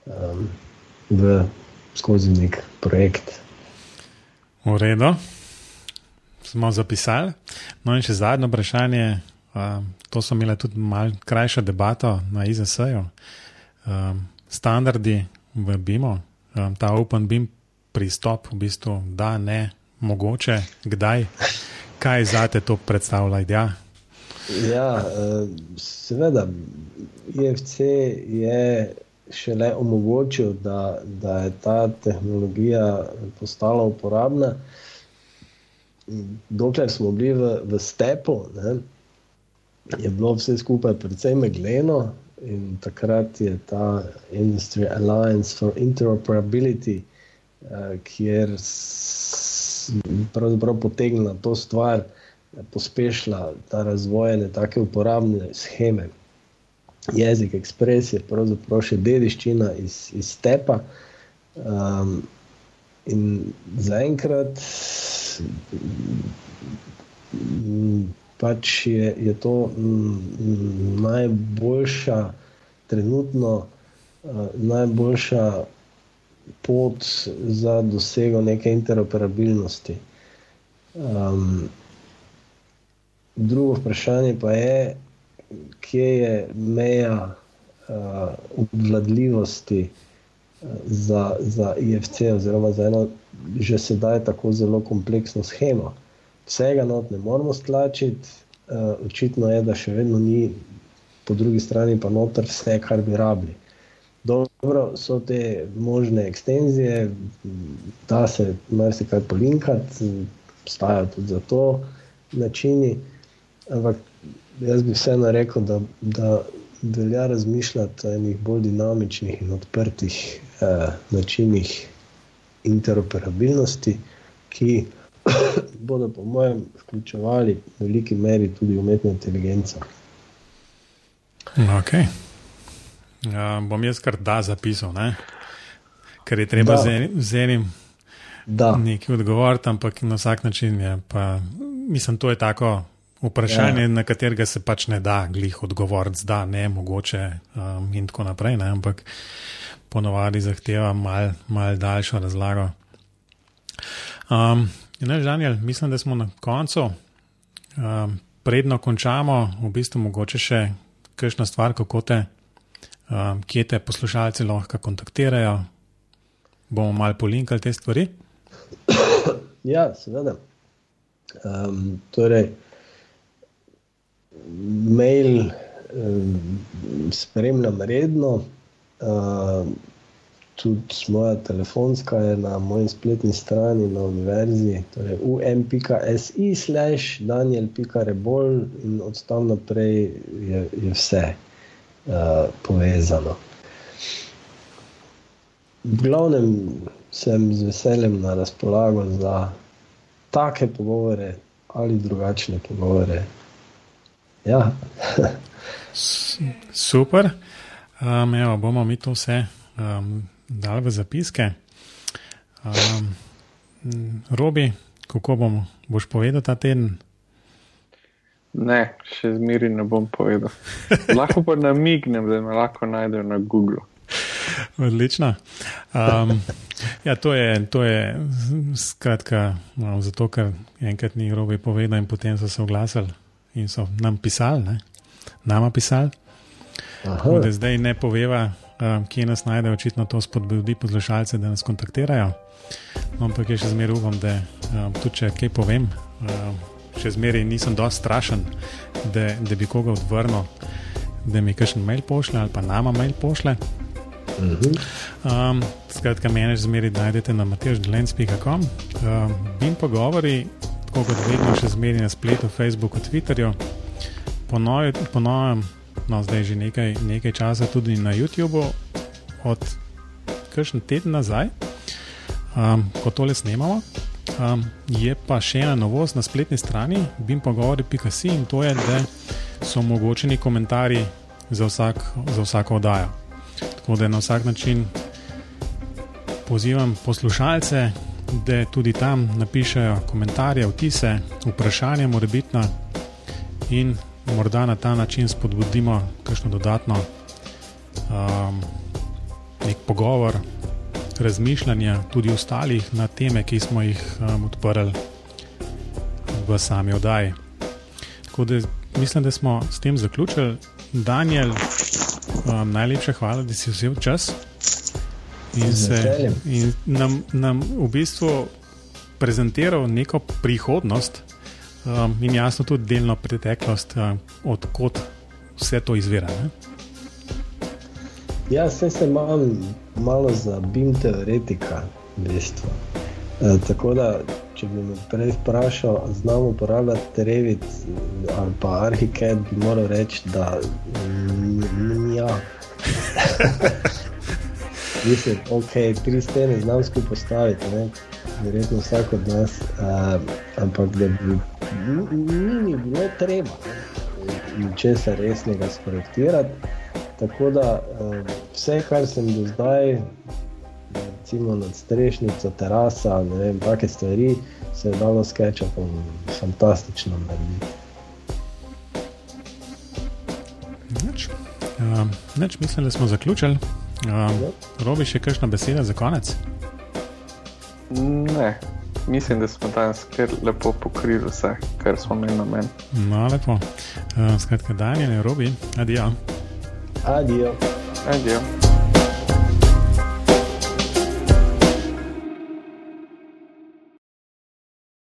um, v skozi nek projekt. V redu smo zapisali. No, in še zadnje vprašanje. Uh, to so imeli tudi malo krajšo debato na IZS-ju. Um, standardi v BIM-u, um, ta Open BIM pristop, v bistvu, da ne, mogoče, kdaj, kaj za te to predstavlja? Ja, ja seveda, IFC je šele omogočil, da, da je ta tehnologija postala uporabna dokler smo bili v, v stepu, ne, je bilo vse skupaj precej megleno. In takrat je ta Industry Alliance for Interoperability, uh, kjer je pravzaprav potegnila to stvar, pospešila ta razvoj ene tako uporabne scheme. Jezik Express je pravzaprav še dediščina iz, iz stepa. Um, in zaenkrat pač je, je to najboljša, trenutno uh, najboljša pot za dosego neke interoperabilnosti. Um, drugo vprašanje pa je, kje je meja uh, obvladljivosti za, za IFC, oziroma za eno že sedaj tako zelo kompleksno schemo. Vsega not ne moramo stlačiti, uh, očitno je, da še vedno ni, po drugi strani pa noter vse, kar bi rabili. Dobro, so te možne ekstenzije, da se marsikaj polinkati, obstajajo tudi za to načini, ampak jaz bi vseeno rekel, da, da velja razmišljati o enih bolj dinamičnih in odprtih eh, načinih interoperabilnosti, ki bodo, po mojem, vključevali v veliki meri tudi umetno inteligenco. Okay. Ja, bom jaz kar da zapisal, ne? ker je treba da. z enim nekaj odgovoriti, ampak na vsak način je. Pa, mislim, to je tako vprašanje, ja. na katerega se pač ne da glih odgovoriti, da ne mogoče um, in tako naprej. Ne? Ampak ponovadi zahteva mal, mal daljšo razlago. Um, ne, Žanjel, mislim, da smo na koncu. Um, predno končamo, v bistvu mogoče še kakšna stvar, kako te, um, kje te poslušalci lahko kontaktirajo. Bomo malo polinkali te stvari. Ja, seveda. Um, torej, mail um, spremljam redno. Uh, tudi moja telefonska je na moji spletni strani na univerzi, torej um.si slash daniel.rebol in od tam naprej je, je vse uh, povezano. V glavnem sem z veseljem na razpolago za take pogovore ali drugačne pogovore. Ja. Super. Um, evo, bomo mi to vse um, dali v zapiske. Um, Robi, kako bomo, boš povedal ta teden? Ne, še zmeri ne bom povedal. Lahko pa namignem, da me lahko najdejo na Google. Odlično. Um, ja, to je, to je skratka, no, zato ker enkrat ni grobi povedal, in potem so se oglasili in so nam pisali, ne? nama pisali. Da zdaj ne poveva, um, kje nas najde, očitno to spodbudi poslušalce, da nas kontaktirajo. No, ampak je še zmeraj upam, da um, tudi če kaj povem, um, še zmeraj nisem dovolj strašen, da, da bi koga odvrnil, da mi kakšen mail pošle ali pa nama mail pošle. Um, skratka, meni že zmeri najdete na mateždelens.com. Um, Bim pogovori, tako kot vedno, še zmeri na spletu, Facebooku, Twitterju, ponovim, no zdaj že nekaj, nekaj časa tudi na YouTubu, od kakšen teden nazaj, um, ko tole snemamo. Um, je pa še ena novost na spletni strani, bimpogovori.com in to je, da so omogočeni komentarji za, vsak, za vsako oddajo. Tako da na vsak način pozivam poslušalce, da tudi tam napišejo komentarje, vtise, vprašanja, morebitna in morda na ta način spodbudimo kakšno dodatno um, nek pogovor, razmišljanje tudi ostalih na teme, ki smo jih um, odprli v sami oddaji. Tako da mislim, da smo s tem zaključili. Daniel, Um, najlepša hvala, da si vzel čas in, se, in nam, nam v bistvu prezentiral neko prihodnost um, in jasno tudi delno preteklost, um, odkot vse to izvira. Ne? Ja, se se malo, malo za BIM teoretika, bistvu. E, tako da, če bi me prej vprašal, znamo uporabljati Revit ali pa Arhicad, bi moral reči, da ja. Mislim, ok, tri stene znam skupaj postaviti, ne? verjetno vsak od nas, uh, ampak da bi ni, ni bilo treba ničesar resnega sprojektirati. Tako da uh, vse, kar sem do zdaj, recimo nad strešnico, terasa, ne vem, take stvari, se je dalo skečati fantastično narediti. Um, neč, mislim, da smo zaključili. Um, Robi še kakšna beseda za konec? Ne, mislim, da smo danes kar lepo pokrili vse, kar smo imeli na meni. No, lepo. Uh, skratka, Daniel, Robi, adijo. Adijo. Adijo.